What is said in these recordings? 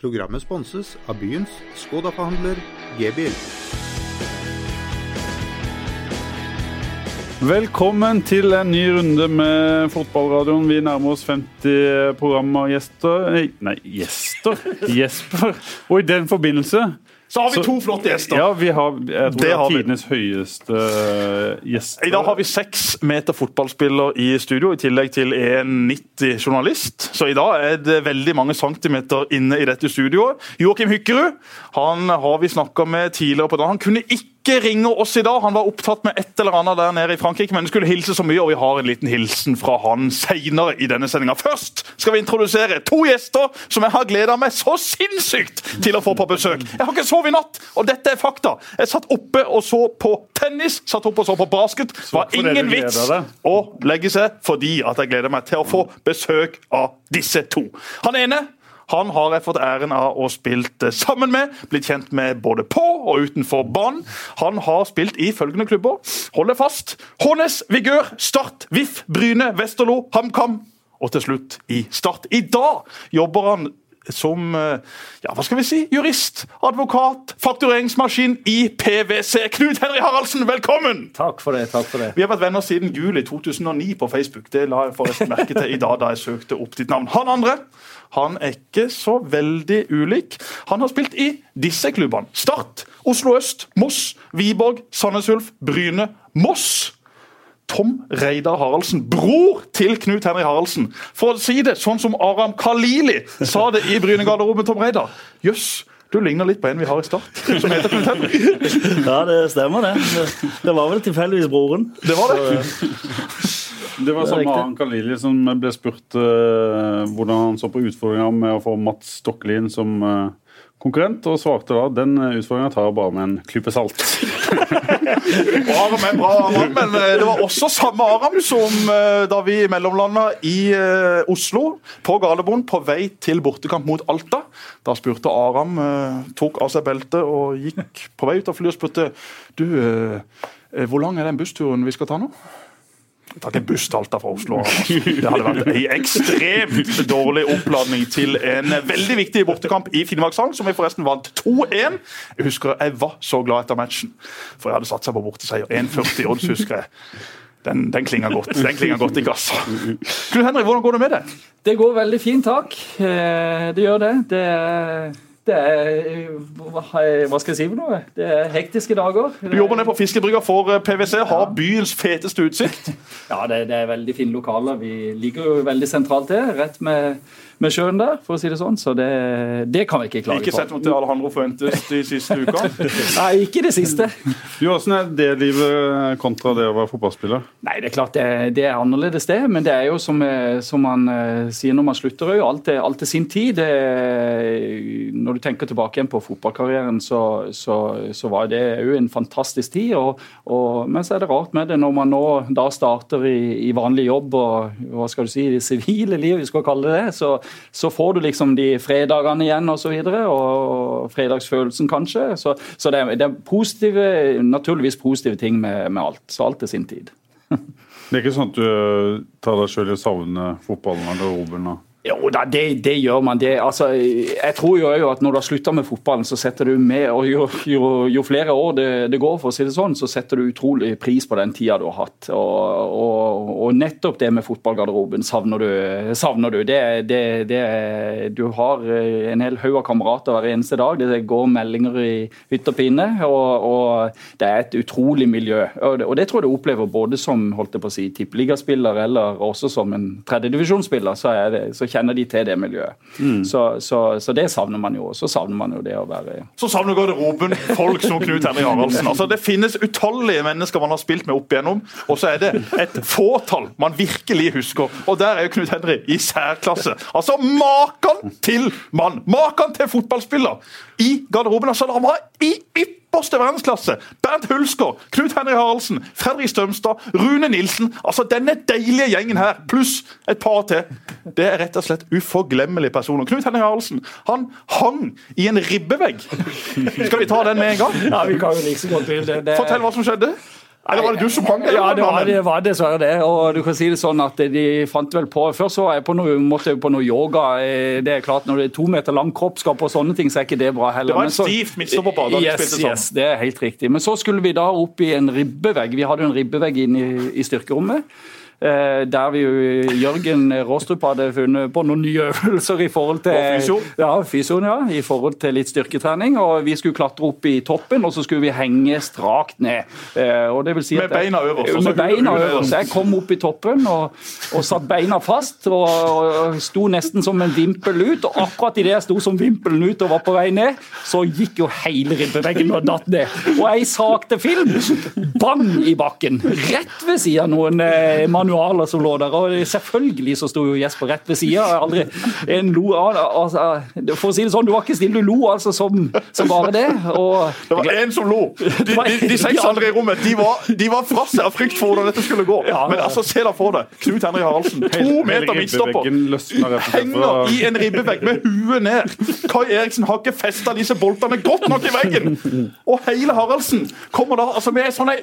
Programmet sponses av byens Skoda-forhandler G-bil. Velkommen til en ny runde med fotballradioen. Vi nærmer oss 50 programmer gjester Nei, nei gjester? Jesper. Og i den forbindelse Så har vi to flotte gjester. Ja, vi har jeg tror det Det er tidenes høyeste eh, gjester. I dag har vi seks meter fotballspiller i studio, i tillegg til 1,90 journalist. Så i dag er det veldig mange centimeter inne i dette studioet. Joakim Hykkerud han har vi snakka med tidligere på dagen. Han kunne ikke ringe oss i dag, han var opptatt med et eller annet der nede i Frankrike, men skulle hilse så mye, og vi har en liten hilsen fra han senere i denne sendinga. Først skal vi introdusere to gjester som jeg har gleda meg så sinnssykt til å få på besøk. Jeg har ikke sovet i natt, og dette er fakta. Jeg satt oppe og så på tennis, satt oppe og så på basket. Det var ingen vits å legge seg fordi at jeg gleder meg til å få besøk av disse to. Han ene han har jeg fått æren av å spilt eh, sammen med, blitt kjent med både på og utenfor banen. Han har spilt i følgende klubber. Hold deg fast. Hånes, Vigør, Start, VIF, Bryne, Vesterlo, HamKam og til slutt i Start. I dag jobber han som eh, ja, hva skal vi si, jurist, advokat, faktureringsmaskin i PwC. Knut Henry Haraldsen, velkommen! Takk for det. takk for det. Vi har vært venner siden juli 2009 på Facebook. Det la jeg forresten merke til i dag da jeg søkte opp ditt navn. Han andre han er ikke så veldig ulik. Han har spilt i disse klubbene. Start, Oslo øst, Moss, Viborg, Sandnes Ulf, Bryne, Moss. Tom Reidar Haraldsen, bror til Knut Henry Haraldsen. For å si det sånn som Aram Kalili sa det i Bryne-garderoben, Tom Reidar. Jøss, du ligner litt på en vi har i Start, som heter Knut Henry. Ja, det stemmer, det. Det- var vel tilfeldigvis broren. Det var det. Det var samme. Aran Khalili som ble spurt uh, hvordan han så på utfordringa med å få Mats Stokkelien som uh, konkurrent, og svarte da den utfordringa tar jeg bare med en klype salt. Aram er bra, Aram, men eh, det var også samme Aram som eh, da vi mellomlanda i eh, Oslo, på Gardermoen, på vei til bortekamp mot Alta. Da spurte Aram, eh, tok av seg beltet og gikk på vei ut av flyet og spurte du, eh, eh, hvor lang er den bussturen vi skal ta nå? Tatt en buss til Alta fra Oslo. Det hadde vært ei ekstremt dårlig oppladning til en veldig viktig bortekamp i Finnmarkshallen, som vi forresten vant 2-1. Jeg husker jeg var så glad etter matchen, for jeg hadde satsa på borteseier. 1,40 odds, husker jeg. Den, den klinger godt Den klinger godt i gassa. Knut Henrik, hvordan går det med deg? Det går veldig fint, takk. Eh, Det gjør det. Det er, det er Hva skal jeg si for noe? Det er hektiske dager. Du jobber ned på fiskebrygga for eh, PwC, har byens feteste utsikt. Ja, det, det er veldig fine lokaler. Vi ligger jo veldig sentralt til, rett med, med sjøen der, for å si det sånn. Så det, det kan vi ikke klage Ikke sett mot til Alejandro Fuentes de siste uka. Nei, ikke det siste. Du, Hvordan er det livet kontra det å være fotballspiller? Nei, det er klart det, det er annerledes det, men det er jo som, som man eh, sier når man slutter òg, alt, er- alt til sin tid. Det, er- når du tenker tilbake igjen på fotballkarrieren, så, så, så var det jo en fantastisk tid. Og, og, men så er det rart med det når man nå da starter i, i vanlig jobb og hva skal du si, det sivile liv, vi skal kalle det det, så, så får du liksom de fredagene igjen og så videre, og, fredagsfølelsen kanskje. Så, så det, er, det er positive, naturligvis positive ting med, med alt. Så alt er sin tid. Det er ikke sånn at du eh, tar deg sjøl i å savne fotballen og garderoben? Jo da, det, det gjør man. Det, altså, jeg tror jo at når du har slutta med fotballen, så setter du med og Jo, jo, jo flere år det, det går, for å si det sånn, så setter du utrolig pris på den tida du har hatt. Og, og, og nettopp det med fotballgarderoben savner du. Savner du. Du har eh, en hel haug av kamerater hver eneste dag. Det går meldinger i hytt og pine. Og, og det er et utrolig miljø. Og det tror jeg du opplever både som holdt jeg på å si, tippeligaspiller eller også som en tredjedivisjonsspiller. Så, er det, så kjenner de til det miljøet. Så, så, så det savner man jo. Så savner man jo det å være Så savner garderoben folk som Knut Henrik Haraldsen. Altså, det finnes utallige mennesker man har spilt med opp igjennom, og så er det et fåtall man virkelig husker. Og der er jo Knut Henrik i særklasse. Altså, Maken til mann! Maken til fotballspiller! I garderoben. altså, Han var i ypperste verdensklasse! Bernt Hulsker, Knut Henry Haraldsen, Fredrik Strømstad, Rune Nilsen. Altså, Denne deilige gjengen her, pluss et par til. Det er rett og slett uforglemmelige personer. Knut Henry Haraldsen han hang i en ribbevegg. Skal vi ta den med en gang? Ja, vi kan jo liksom gå til det. Fortell hva som skjedde. Eller var det du som hang? Ja, det var, det var dessverre det. Og du kan si det sånn at de fant vel på Først så var jeg på noe, måtte jeg på noe yoga. Eh, Det er klart, Når det er to meter lang kropp skal på sånne ting, så er ikke det bra heller. Det var en stiv så- på vi Yes, spilte sånn. yes, det er helt riktig. Men så skulle vi da opp i en ribbevegg. Vi hadde jo en ribbevegg inn i, i styrkerommet. Eh, Der vi jo, Jørgen Råstrup hadde funnet på noen nye øvelser i forhold til fysjon. Ja, fysioen, ja, i forhold til litt styrketrening. og Vi skulle klatre opp i toppen, og så skulle vi henge strakt ned. Eh, Og det vil si Med at jeg- beina øverst, Med beina øverst. Jeg kom opp i toppen og, og satt beina fast og, og sto nesten som en vimpel ut. Og akkurat idet jeg sto som vimpelen ut og var på vei ned, så gikk jo hele ribbeveggen og datt ned. Og ei sakte film, bang i bakken. Rett ved siden av noen eh, manualer som lå der. Og selvfølgelig så sto jo Jesper rett ved sida. Altså, For å si det sånn, du var ikke stille, du lo altså som, som bare det. Og Det var én som lo. De, de, de seks andre i rommet de var, de var fra seg av frykt for hvordan dette skulle gå. Ja. Men altså, se deg for deg. Knut Henrik Haraldsen, to meter midtstopper. Henger i en ribbevegg med huet ned. Kai Eriksen har ikke festa disse boltene godt nok i veggen. Og hele Haraldsen kommer da altså med sånn ei-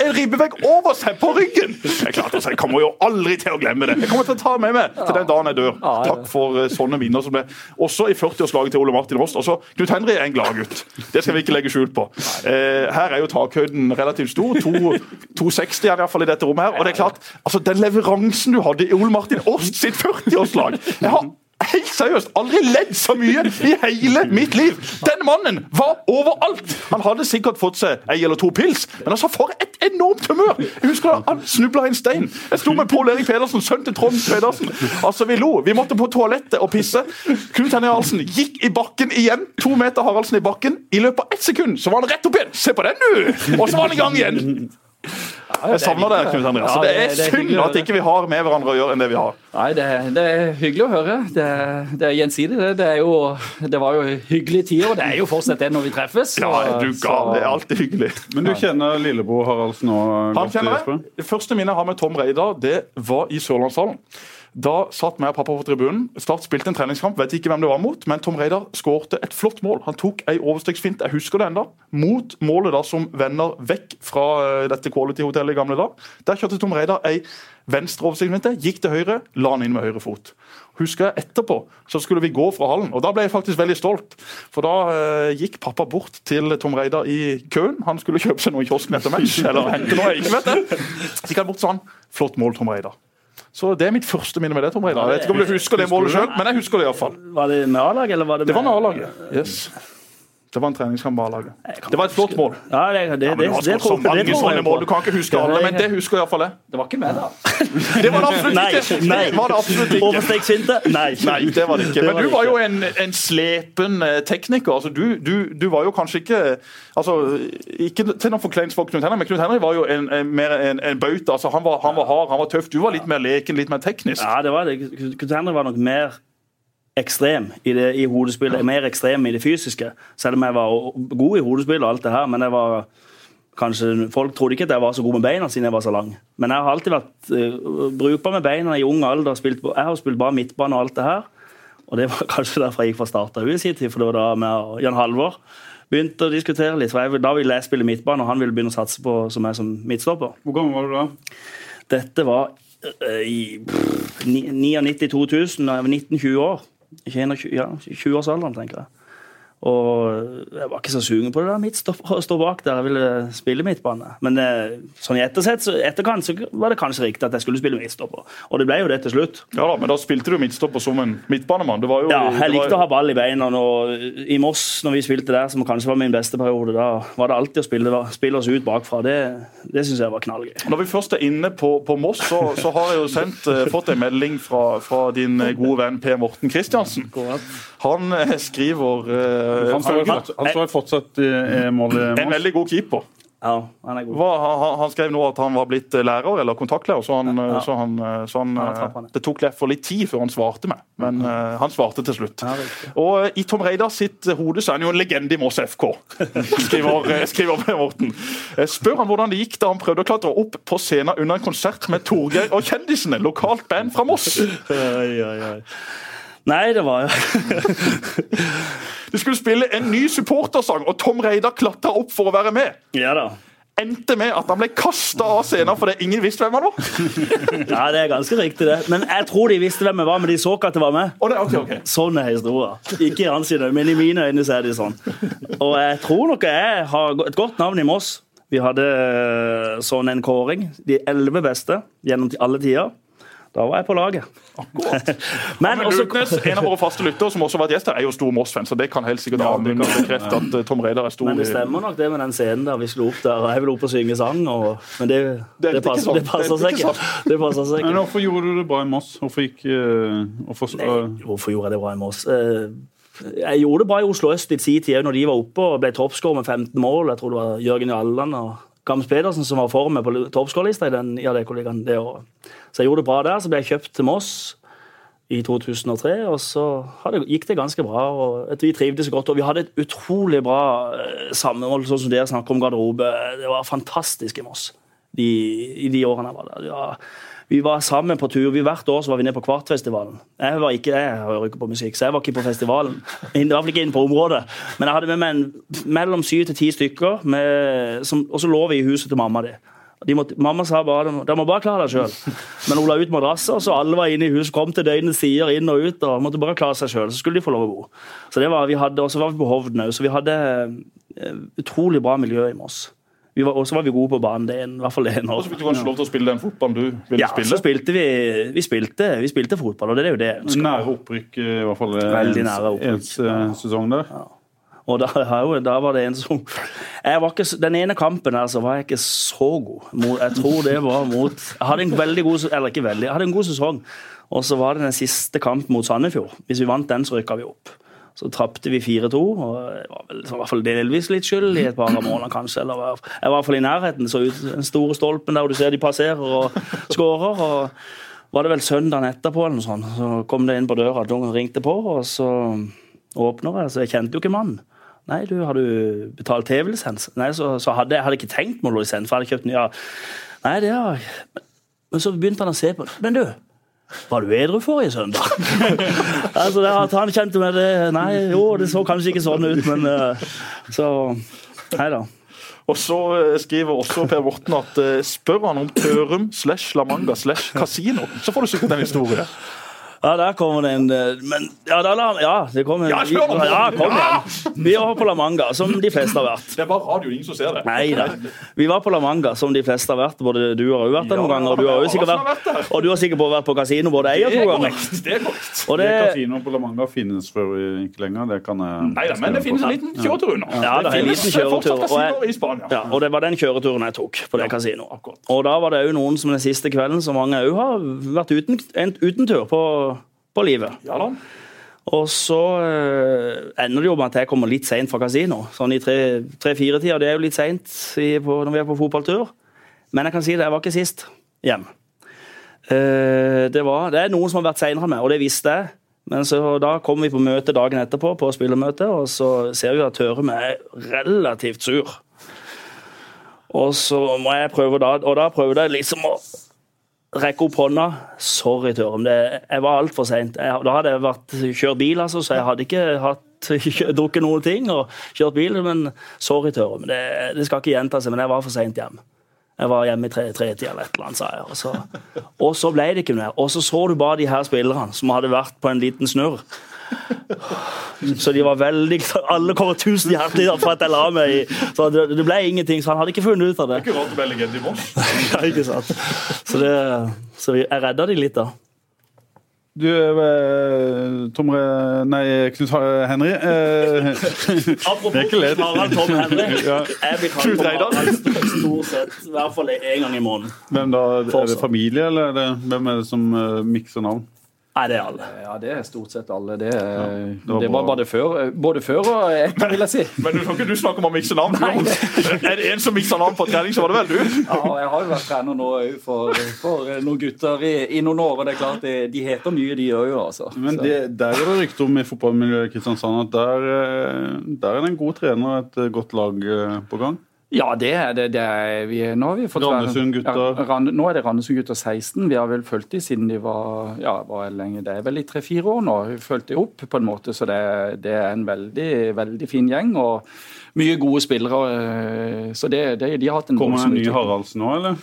en ribbevegg over seg på ryggen. Det er klart, altså, Jeg kommer jo aldri til å glemme det. Jeg kommer til å ta med meg til den dagen jeg dør. Takk for eh, sånne minner som det. Også i 40-årslaget til Ole Martin Rost. Altså, Knut Henry er en gladgutt. Det skal vi ikke legge skjul på. Eh, her er jo takhøyden relativt stor. 260 er det iallfall i dette rommet her. Og det er klart, altså den leveransen du hadde i Ole Martin Rost sitt 40-årslag Jeg har helt seriøst aldri ledd så mye i hele mitt liv. Denne mannen var overalt. Han hadde sikkert fått seg ei eller to pils, men altså for et enormt humør! Jeg husker da han snubla i en stein. Jeg sto med Pål Erik Pedersen, sønnen til Trond Pedersen. Altså, Vi lo. Vi måtte på toalettet og pisse. Knut Henning Haraldsen gikk i bakken igjen. To meter Haraldsen i bakken. I løpet av ett sekund så var han rett opp igjen. Se på den, du! Og så var han i gang igjen. Jeg savner deg, Knut Henrik. Altså, Ja, det det- er det er synd at ikke vi har med hverandre å gjøre enn det vi har. Nei, det, det er hyggelig å høre. Det, det er gjensidig. Det, det, er jo, det var jo hyggelige tider, og det er jo fortsatt det når vi treffes. Ja, du gal. Det er alltid hyggelig. Men du kjenner lillebror Haraldsen nå? Han kjenner jeg. Det første minnet jeg har med Tom Reidar, det var i Sørlandshallen. Da satt meg og pappa på tribunen. Start spilte en treningskamp, vet ikke hvem det var mot, men Tom Reidar skårte et flott mål. Han tok ei overstreksfint, jeg husker det enda, mot målet da som vender vekk fra eh, dette Quality-hotellet i gamle dag. Der kjørte Tom Reidar ei venstre overstegsfinte, gikk til høyre, la han inn med høyre fot. Husker jeg etterpå, så skulle vi gå fra hallen, og da ble jeg faktisk veldig stolt. For da eh, gikk pappa bort til Tom Reidar i køen. Han skulle kjøpe seg noe i kiosken etter match, eller hente noe, jeg ikke vet det. Så gikk han bort sånn. flott mål, Tom Reidar. Så det er mitt første minne med det, Tom Reidar. Jeg vet ikke om du husker det målet sjøl, men jeg husker det iallfall. Var det med A-laget, eller var det med Det var med A-laget. Yes. Det var en treningskamp med A-laget. Det var et flott mål. Ja, det, det, Ja, men du har skåret så tror- det mange sånne mål, du kan ikke huske alle, men det husker iallfall jeg. Det var ikke meg, da. Det var det absolutt Nei, ikke! nei. Det var det absolutt ikke. Nei. Nei, det var det ikke. Men du var jo en, en slepen eh, tekniker. Altså, du, du, du var jo kanskje ikke altså, Ikke til noen forkleinelse for Knut Henrik, men Knut Henrik var jo en, en, mer en, en bauta. Altså, han, var, han var hard, han var tøff. Du var litt mer leken, litt mer teknisk. Ja, det var det. Knut Henrik var nok mer ekstrem i, det, i hodespillet, mer ekstrem i det fysiske. Selv om jeg var god i hodespill og alt det her, men jeg var kanskje, Folk trodde ikke at jeg var så god med beina siden jeg var så lang. Men jeg har alltid vært uh, brukbar med beina i ung alder. Spilt, jeg har spilt bare midtbane og alt det her. Og det var kanskje derfor jeg gikk fra starta i sin tid, for det var da med Jan Halvor begynte å diskutere litt. For jeg, da ville jeg spille midtbane, og han ville begynne å satse på som jeg som midtstopper. Hvor gammel var du da? Dette var øh, i 99-2000, da jeg var 19-20 år. Ikke 21, ja, 20-årsalderen, tenker jeg. Og jeg var ikke så sugen på det der midtstopp, å stå bak der. Jeg ville spille midtbane. Men eh, sånn i ettersett, så, etterkant så var det kanskje riktig at jeg skulle spille midtstopper. Og det ble jo det til slutt. Ja da, Men da spilte du midtstopper som en midtbanemann. Var jo, Ja, jeg var- likte å ha ball i beina. Og I Moss, når vi spilte der, som kanskje var min beste periode, da var det alltid å spille, spille oss ut bakfra. Det, det syns jeg var knallgøy. Når vi først er inne på, på Moss, så, så har jeg jo sendt, eh, fått en melding fra, fra din eh, gode venn Per Morten Kristiansen. Han eh, skriver eh, Han står jo fortsatt, han står fortsatt i, i mål i En veldig god keeper. Ja, han er god. Hva, han, han skrev nå at han var blitt eh, lærer eller kontaktlærer, så, han, eh, Ja. så, han, eh, så han, Ja, eh, han det tok for litt tid før han svarte meg. Men eh, han svarte til slutt. Ja. Og eh, i Tom Reidar sitt eh, hode så er han jo en legende i Moss FK, skriver, eh, skriver Morten. Eh, Spør han hvordan det gikk da han prøvde å klatre opp på scenen under en konsert med Torgeir og Kjendisene, lokalt band fra Moss. Oi, oi, oi. Nei, det var jo De skulle spille en ny supportersang, og Tom Reidar klatra opp for å være med. Ja da. endte med at han ble kasta av scenen fordi ingen visste hvem han var. Ja, det er ganske riktig, det. Men jeg tror de visste hvem jeg var, men de så ikke at det var med. Oh, det, okay, okay. Sånn er historien. Ikke i hans øyne, men i mine øyne så er de sånn. Og jeg tror nok jeg har et godt navn i Moss. Vi hadde eh, sånn en kåring. De elleve beste gjennom alle tider. Da var jeg på laget. Men Men også Lutnes, en av våre faste lyttere som også har vært gjest her, er jo stor Moss-fan, så det kan helt sikkert Amund bekrefte at eh, Tom Reidar er stor. Men det stemmer nok det med den scenen der vi slo opp der. og Jeg ville opp og synge sang, og, men det, Det det, ikke passer, det passer Det er seg ikke ikke. Det passer seg Men hvorfor gjorde du det bra i Moss? Hvorfor gikk eh, hvorfor, Nei, hvorfor gjorde jeg det bra i Moss? Uh, Jeg gjorde det bra i Oslo øst i sin tid, når de var oppe og ble toppskårer med 15 mål. Jeg tror det var Jørgen Jalland og Gams Pedersen som var for meg på toppskårerlista i den IAD-kollegaen det året. Så jeg gjorde det bra der. Så ble jeg kjøpt til Moss i 2003, og så hadde, gikk det ganske bra. og Vi trivdes godt, og vi hadde et utrolig bra eh, samhold, sånn som dere snakker om garderobe. Det var fantastisk i Moss de, i de årene jeg var der. Det var, vi var sammen på tur. Vi, hvert år så var vi nede på Kvartfestivalen. Jeg var ikke jeg hører ikke på musikk, så jeg var ikke på festivalen. I hvert fall ikke inne på området. Men jeg hadde med meg en, mellom syv til ti stykker, med, som, og så lå vi i huset til mamma di. Måtte, mamma sa bare de må bare klare deg sjøl. Men hun la ut madrasser, så alle var inne i huset, kom til døgnets sider inn og ut. og måtte bare klare seg selv, Så skulle de få lov å bo. Så det var, vi hadde, Og så var vi på Hovden òg, så vi hadde eh, utrolig bra miljø i Moss. Vi var- Og så var vi gode på banen. det er en- i hvert fall det. Og så fikk du kanskje lov til å spille den fotballen du ville Ja, spille. så spilte vi, vi, spilte, vi spilte fotball, og det er jo det. Nære opprykk, i hvert fall. eh, Veldig nære opprykk. En eh, sesong der. Og da, da var det en som jeg var ikke, Den ene kampen her så var jeg ikke så god. Jeg tror det var mot Jeg hadde en veldig god Eller ikke veldig, jeg hadde en god sesong. Og så var det den siste kampen mot Sandefjord. Hvis vi vant den, så rykka vi opp. Så tapte vi 4-2. og Det var vel, i hvert fall delvis litt skyld i et par målene, kanskje. Eller jeg var i hvert fall i nærheten. Så ut den store stolpen der hvor du ser de passerer og skårer. og var det vel søndagen etterpå, eller noe sånt, så kom det inn på døra, noen ringte på, og så åpner jeg, så jeg kjente jo ikke mannen. Nei, du, har du betalt TV-lisens? Nei, så, så hadde jeg hadde ikke tenkt meg noe lisens, for jeg hadde kjøpt ny. Ja. Nei, det har jeg. Men- så begynte han å se på. Men du, var du edru forrige søndag? altså, det at han kjente med det Nei, jo, det så kanskje ikke sånn ut, men eh, Så Nei da. Og så eh, skriver også Per Vorten at eh, spør han om Tørum slash La Manga slash kasino, så får du sikkert en historie. Ja, der kommer det en eh, Men ja, da, ja det kommer Ja, kjør ja, kom igjen. Vi var på La Manga, som de fleste har vært. Det er bare radio, ingen som ser det. Nei da. Vi var på La Manga, som de fleste har vært. Både du har jo vært der noen ganger, og du har jo sikkert har vært og du har sikkert vært på kasino både én og to ganger. Det er korrekt. Og Det det, Kasinoen på La Manga finnes for ikke lenger. Det kan jeg Nei da, men det finnes en liten kjøretur unna. Ja, det det finnes fortsatt kasino kasinoer i Spania. ja, og det var den kjøreturen jeg tok på det kasinoet. akkurat. Og da var det òg noen som den siste kvelden, som mange òg har vært uten, en utentur på, på livet. Ja da. Og så eh, ender det jo med at jeg kommer litt seint fra kasino. Sånn i tre-fire-tida. Det er jo litt seint når vi er på fotballtur. Men jeg kan si det, jeg var ikke sist hjem. Eh, det, var, det er noen som har vært seinere enn meg, og det visste jeg. Men så da kommer vi på møte dagen etterpå, på spillermøte, og så ser vi at Tørum er relativt sur. Og så må jeg prøve da, og da prøvde jeg liksom å rekke opp hånda. Sorry, Tørum. Jeg var altfor seint. Da hadde jeg vært, kjørt bil, altså, så jeg hadde ikke hatt, drukket noen ting og kjørt bil. Men sorry, Tørum. Det, det skal ikke gjenta seg, men jeg var for seint hjem. Jeg var hjemme i tre- tretida eller et eller annet, sa jeg. Og så, og så ble det ikke mer. Og så så du bare de her spillerne som hadde vært på en liten snurr. Så de var veldig Alle kommer tusen hjertelig for at jeg la meg i. Så det, det ble ingenting, så han hadde ikke funnet ut av det. Ikke rart du ble legende i. Ja, ikke sant? Så, det, så jeg redda de litt, da. Du, eh, Tom Nei, Knut Henry. eh, Apropos Det er. Harald Tom Henry. Ja. Jeg blir kalt Knut Reidar. Harald stort sett, i hvert fall en gang i måneden. Hvem da? Er det familie, eller er det, hvem er det som uh, mikser navn? Nei, det er alle. Ja, det er stort sett alle. Det, det var det var bare både før, både før og etter, vil jeg si. Men du kan ikke du snakke om å mikse navn. Er det en som mikser navn på trening, så var det vel du. Ja, jeg har jo vært trener nå òg for, for noen gutter i, i noen år, og det er klart de, de heter mye, de òg, altså. Men det, der er det rykte om i fotballmiljøet i Kristiansand at der, eh, der er det en god trener og et godt lag eh, på gang. Ja, det er det. det er vi, nå har vi fått Randesund-gutter. Ja, Rand, nå er det Randesund gutter 16. Vi har vel fulgt dem siden de var ja, hva er lenge, det er vel i tre-fire år nå. Vi fulgte dem opp på en måte, så det, det er en veldig, veldig fin gjeng. og mye gode spillere. øh, Så det, det, de har hatt en Kommer det en ny. Haraldsen nå, eller?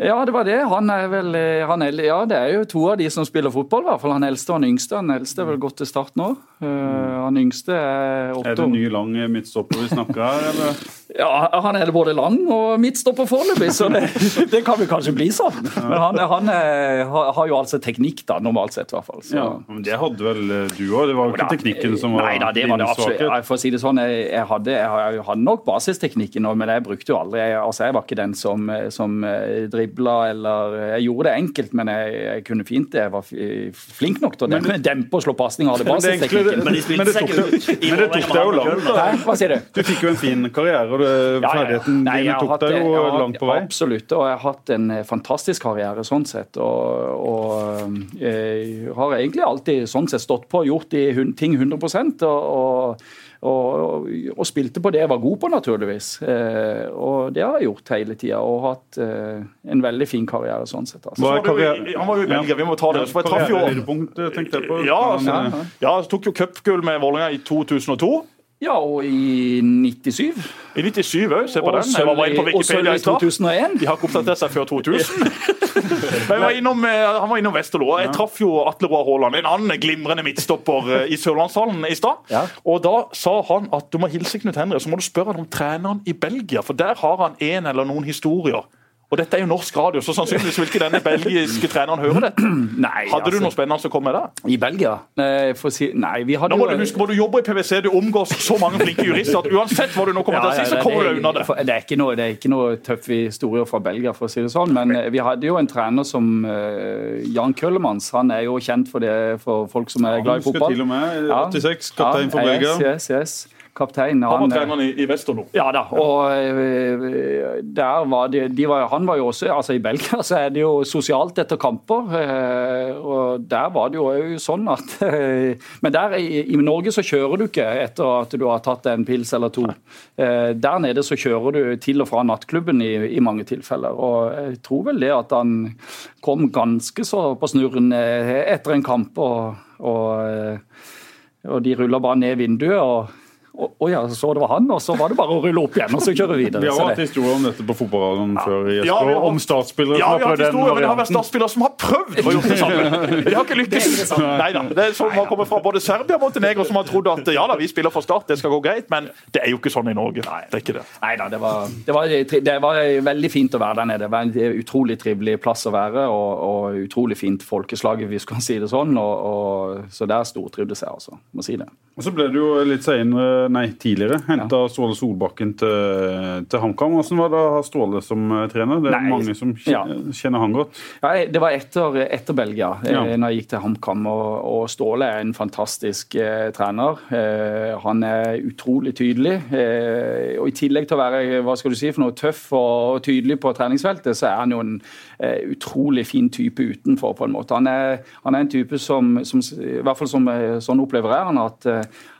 Ja, det var det. Han er vel øh, han er, Ja, det er jo to av de som spiller fotball, i hvert fall. Han eldste og han yngste. Han eldste er vel gått til start nå. Øh, Han yngste er Er det år. ny lang midtstopper vi snakker her, eller? Ja, han er både lang og midtstopper foreløpig, så det, det kan vel kanskje bli sånn. Men han, han er, har, har jo altså teknikk, da, normalt sett i hvert fall. Så. Ja, men det hadde vel eh, du òg? Det var jo ikke teknikken som var Nei da, det var det absolutt. For å si det sånn, jeg, jeg, hadde, jeg hadde nok basisteknikken, men jeg brukte jo aldri jeg, altså jeg var ikke den som, som eh, dribla eller Jeg gjorde det enkelt, men jeg, jeg kunne fint det. Jeg var flink nok til å dempe, dempe og slå pasninger. Hadde det basisteknikken. Men de Men det men det tok deg jo langt? Hva sier du? Du fikk jo en fin karriere, og det, Ja, ja, ja. ferdigheten din tok deg jo langt på vei. Absolutt, og jeg har hatt en eh, fantastisk karriere sånn sett. Og, og jeg har egentlig alltid sånn sett stått på og gjort de ting 100 og, og, og, og spilte på det jeg var god på, naturligvis. Eh, og det har jeg gjort hele tida, og hatt eh, en veldig fin karriere sånn sett. Altså. Hva Så er var jo karriere- Han var jo i Belgia, vi må ta det. For jeg traff jo eh. Ja, altså, eh, ja, så tok jo cupgull med Vålerenga i 2002. Ja, og i 97. I 97 òg, se på Og den. Jeg var inne på og Wikipedia i i stad. 2001. De har ikke oppdatert seg før 2000. Men jeg var innom, eh, han var innom Westerlo. Jeg traff jo Atle Roar Haaland, en annen glimrende midtstopper eh, i Sørlandshallen i stad. Ja. Og da sa han at du må hilse Knut Henry, så må du spørre ham om treneren i Belgia. For der har han en eller noen historier. Og dette er jo norsk radio, så sannsynligvis vil ikke denne belgiske treneren høre dette. Nei, Hadde du altså, noe spennende å komme med der? I Belgia? Si, nei, vi hadde Nå må jo du huske på, du jobber i PwC, du omgås så mange flinke jurister at uansett hva du nå kommer til å si, så kommer du unna det. for- det, er ikke noe, det er ikke noe tøffe historier fra Belgia, for å si det sånn. Men eh, vi hadde jo en trener som eh, Jan Køllemans. Han er jo kjent for det for folk som er Han glad i husker til og med Ja. 86, kaptein for Ja, Belgia. Yes, yes, yes. Kaptein. Han han, var treneren i, i Westerlo. ja da, og eh, var de, de var, Han var jo også altså I Belgia så er det jo sosialt etter kamper. eh, og Der var det jo òg sånn at eh, Men der i, i Norge så kjører du ikke etter at du har tatt en pils eller to. Der nede så kjører du til og fra nattklubben i, i mange tilfeller. Og jeg tror vel det at han kom ganske så på snurren etter en kamp, og, og og de ruller bare ned vinduet. og og, og ja, så det var han, og så var det bare å rulle opp igjen og så kjøre videre. Vi har hatt det, historier om dette på fotballradioen før, Jesper, Ja, har- om startspillere Ja, som vi har har prøvd den historier, men det har vært statsspillere startspillere som har prøvd å gjøre det samme. De har ikke lykkes. Nei da. Det er sånn man kommet fra både Serbia og Montenegro, som har trodd at ja da, vi spiller for Start, det skal gå greit, men det er jo ikke sånn i Norge. Det er ikke det. nei da, det var, det, var, det var veldig fint å være der nede. Det var en utrolig trivelig plass å være, og, og utrolig fint folkeslag, hvis vi kan si det sånn. Og, og, så der stortrivdes jeg, altså. Må si det. Og så ble du jo litt senere, nei, tidligere henta Ståle Solbakken til, til HamKam. Hvordan var det å ha Ståle som eh, trener? Det er Nei, mange som ja. kjenner, kjenner han godt. Ja, det var etter, etter Belgia, Ja. eh, når jeg gikk til HamKam. Og, og Ståle er en fantastisk eh, trener. Eh, han er utrolig tydelig. Eh, og I tillegg til å være hva skal du si, for noe tøff og, tydelig på treningsfeltet, så er han jo en eh, utrolig fin type utenfor. på en måte. Han er, han er en type som, som i hvert fall som, sånn opplever jeg han, at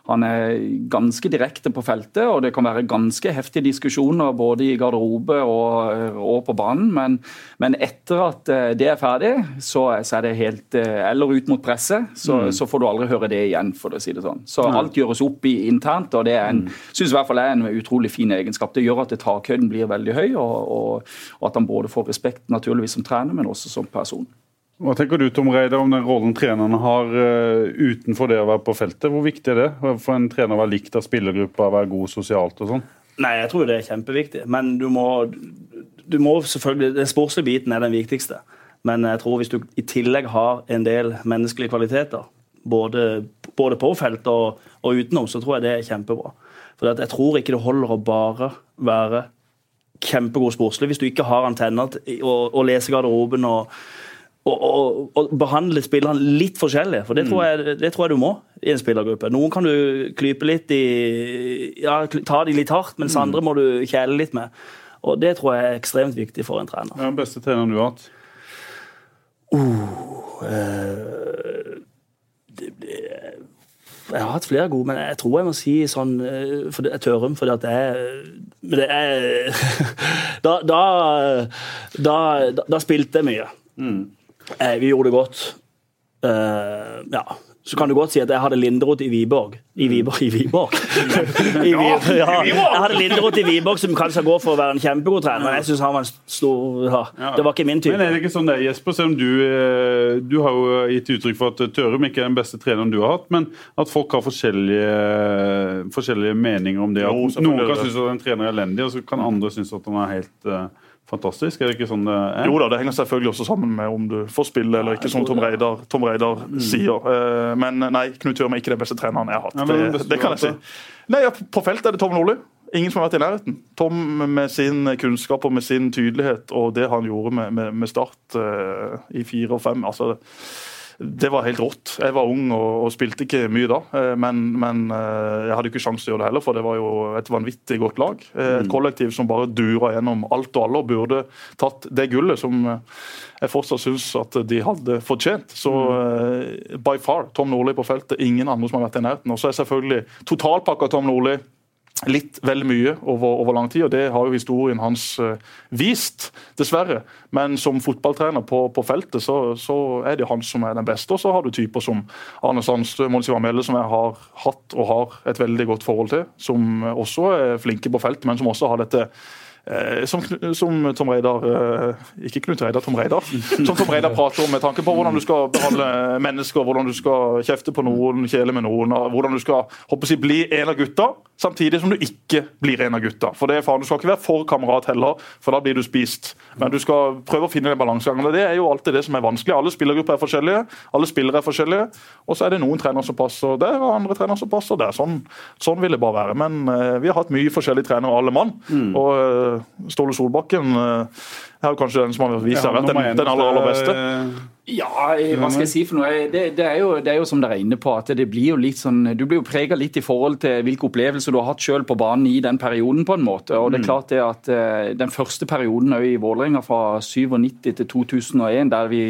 han er ganske direkte på feltet, og det kan være ganske heftige diskusjoner både i garderobe og, og på banen. Men, men etter at eh, det er ferdig, så, så er det helt eh, Eller ut mot presset, så, så får du aldri høre det igjen, for å si det sånn. Så alt gjøres opp i internt, og det er en, synes i hvert fall er en utrolig fin egenskap. Det gjør at takhøyden blir veldig høy, og, og, og at han både får respekt naturligvis som trener, men også som person. Hva tenker du Tom Reide, om den rollen trenerne har eh, utenfor det å være på feltet? Hvor viktig er det for en trener å være likt av spillergruppa, være god sosialt og sånn? Nei, jeg tror det er kjempeviktig. Men du må, du må selvfølgelig Den sportslige biten er den viktigste. Men jeg tror hvis du i tillegg har en del menneskelige kvaliteter, både, både på feltet og, og utenom, så tror jeg det er kjempebra. For jeg tror ikke det holder å bare være kjempegod sportslig hvis du ikke har antenner og, og å lese garderoben og, og, og, behandle spillerne litt forskjellig. For det tror, jeg, det tror jeg du må i en spillergruppe. Noen kan du klype litt i ja, Ta de litt hardt, mens andre må du kjæle litt med. Og det tror jeg er ekstremt viktig for en trener. Hvem er den beste treneren du har hatt? Eh, det, det, jeg har hatt flere gode, men jeg tror jeg må si sånn eh, for det Tørum. fordi at det men det er da, da, da, da, spilte jeg mye. Eh, vi gjorde det godt. Eh, ja. Så kan du godt si at jeg hadde Linderoth i Viborg. I Viborg, i Viborg. I Vi- ja, jeg hadde Linderoth i Viborg, som kanskje går for å være en kjempegod trener, men jeg synes han var en stor ja. Det var ikke min type. Men er det ikke sånn det er, Jesper, selv om du, eh, du har jo gitt uttrykk for at Tørum ikke er den beste treneren du har hatt, men at folk har forskjellige, forskjellige meninger om det. Jo, noen kan synes at en trener er elendig, og så kan andre synes at han er helt eh, fantastisk. Er det ikke sånn det er? Jo da, det henger selvfølgelig også sammen med om du får spille eller ikke, som Tom Reidar, Tom Reidar sier. Eh, Men nei, Knut Tørum er ikke den beste treneren jeg har hatt. Ja, det, det kan jeg si. Nei, På feltet er det Tom Nordli. Ingen som har vært i nærheten. Tom med sin kunnskap og med sin tydelighet og det han gjorde med, med, med Start eh, i fire og fem altså, Det var helt rått. Jeg var ung og, og spilte ikke mye da, eh, men, men eh, jeg hadde ikke sjanse til å gjøre det heller, for det var jo et vanvittig godt lag. Eh, Et kollektiv som bare dura gjennom alt og alle og burde tatt det gullet som jeg fortsatt syns at de hadde fortjent. Så eh, by far Tom Nordli på feltet. Ingen andre som har vært i nærheten. Og så er selvfølgelig totalpakka Tom Nordli litt vel mye over, over lang tid, og det har jo historien hans eh, vist, dessverre. Men som fotballtrener på, på feltet, så, så er det han som er den beste. Og så har du typer som Arne Sandstø, Mons Ivar Melle, som jeg har hatt og har et veldig godt forhold til. Som også er flinke på feltet, men som også har dette som, som Tom Reidar eh, Ikke Knut Reidar, Tom Reidar. Som Tom Reidar prater om med tanke på hvordan du skal behandle mennesker, hvordan du skal kjefte på noen, kjele med noen, og hvordan du skal håper jeg, bli en av gutta, samtidig som du ikke blir en av gutta. For det er faen, Du skal ikke være for kamerat heller, for da blir du spist. Men du skal prøve å finne den balansegangen. Det er jo alltid det som er vanskelig. Alle spillergrupper er forskjellige, alle spillere er forskjellige. Og så er det noen trenere som passer der, og andre trenere som passer der. Sånn, sånn vil det bare være. Men eh, vi har hatt mye forskjellige trenere, alle mann. Og eh, Ståle Solbakken eh, er jo kanskje den som har vist seg å være den, den aller, aller beste. Eh, Ja, hva skal jeg si for noe? Det, det, er, jo, det er jo som dere er inne på, at det blir jo litt sånn Du blir jo prega litt i forhold til hvilke opplevelser du har hatt sjøl på banen i den perioden, på en måte. Og det er klart det at eh, den første perioden i Vålerenga fra 97 til 2001, der vi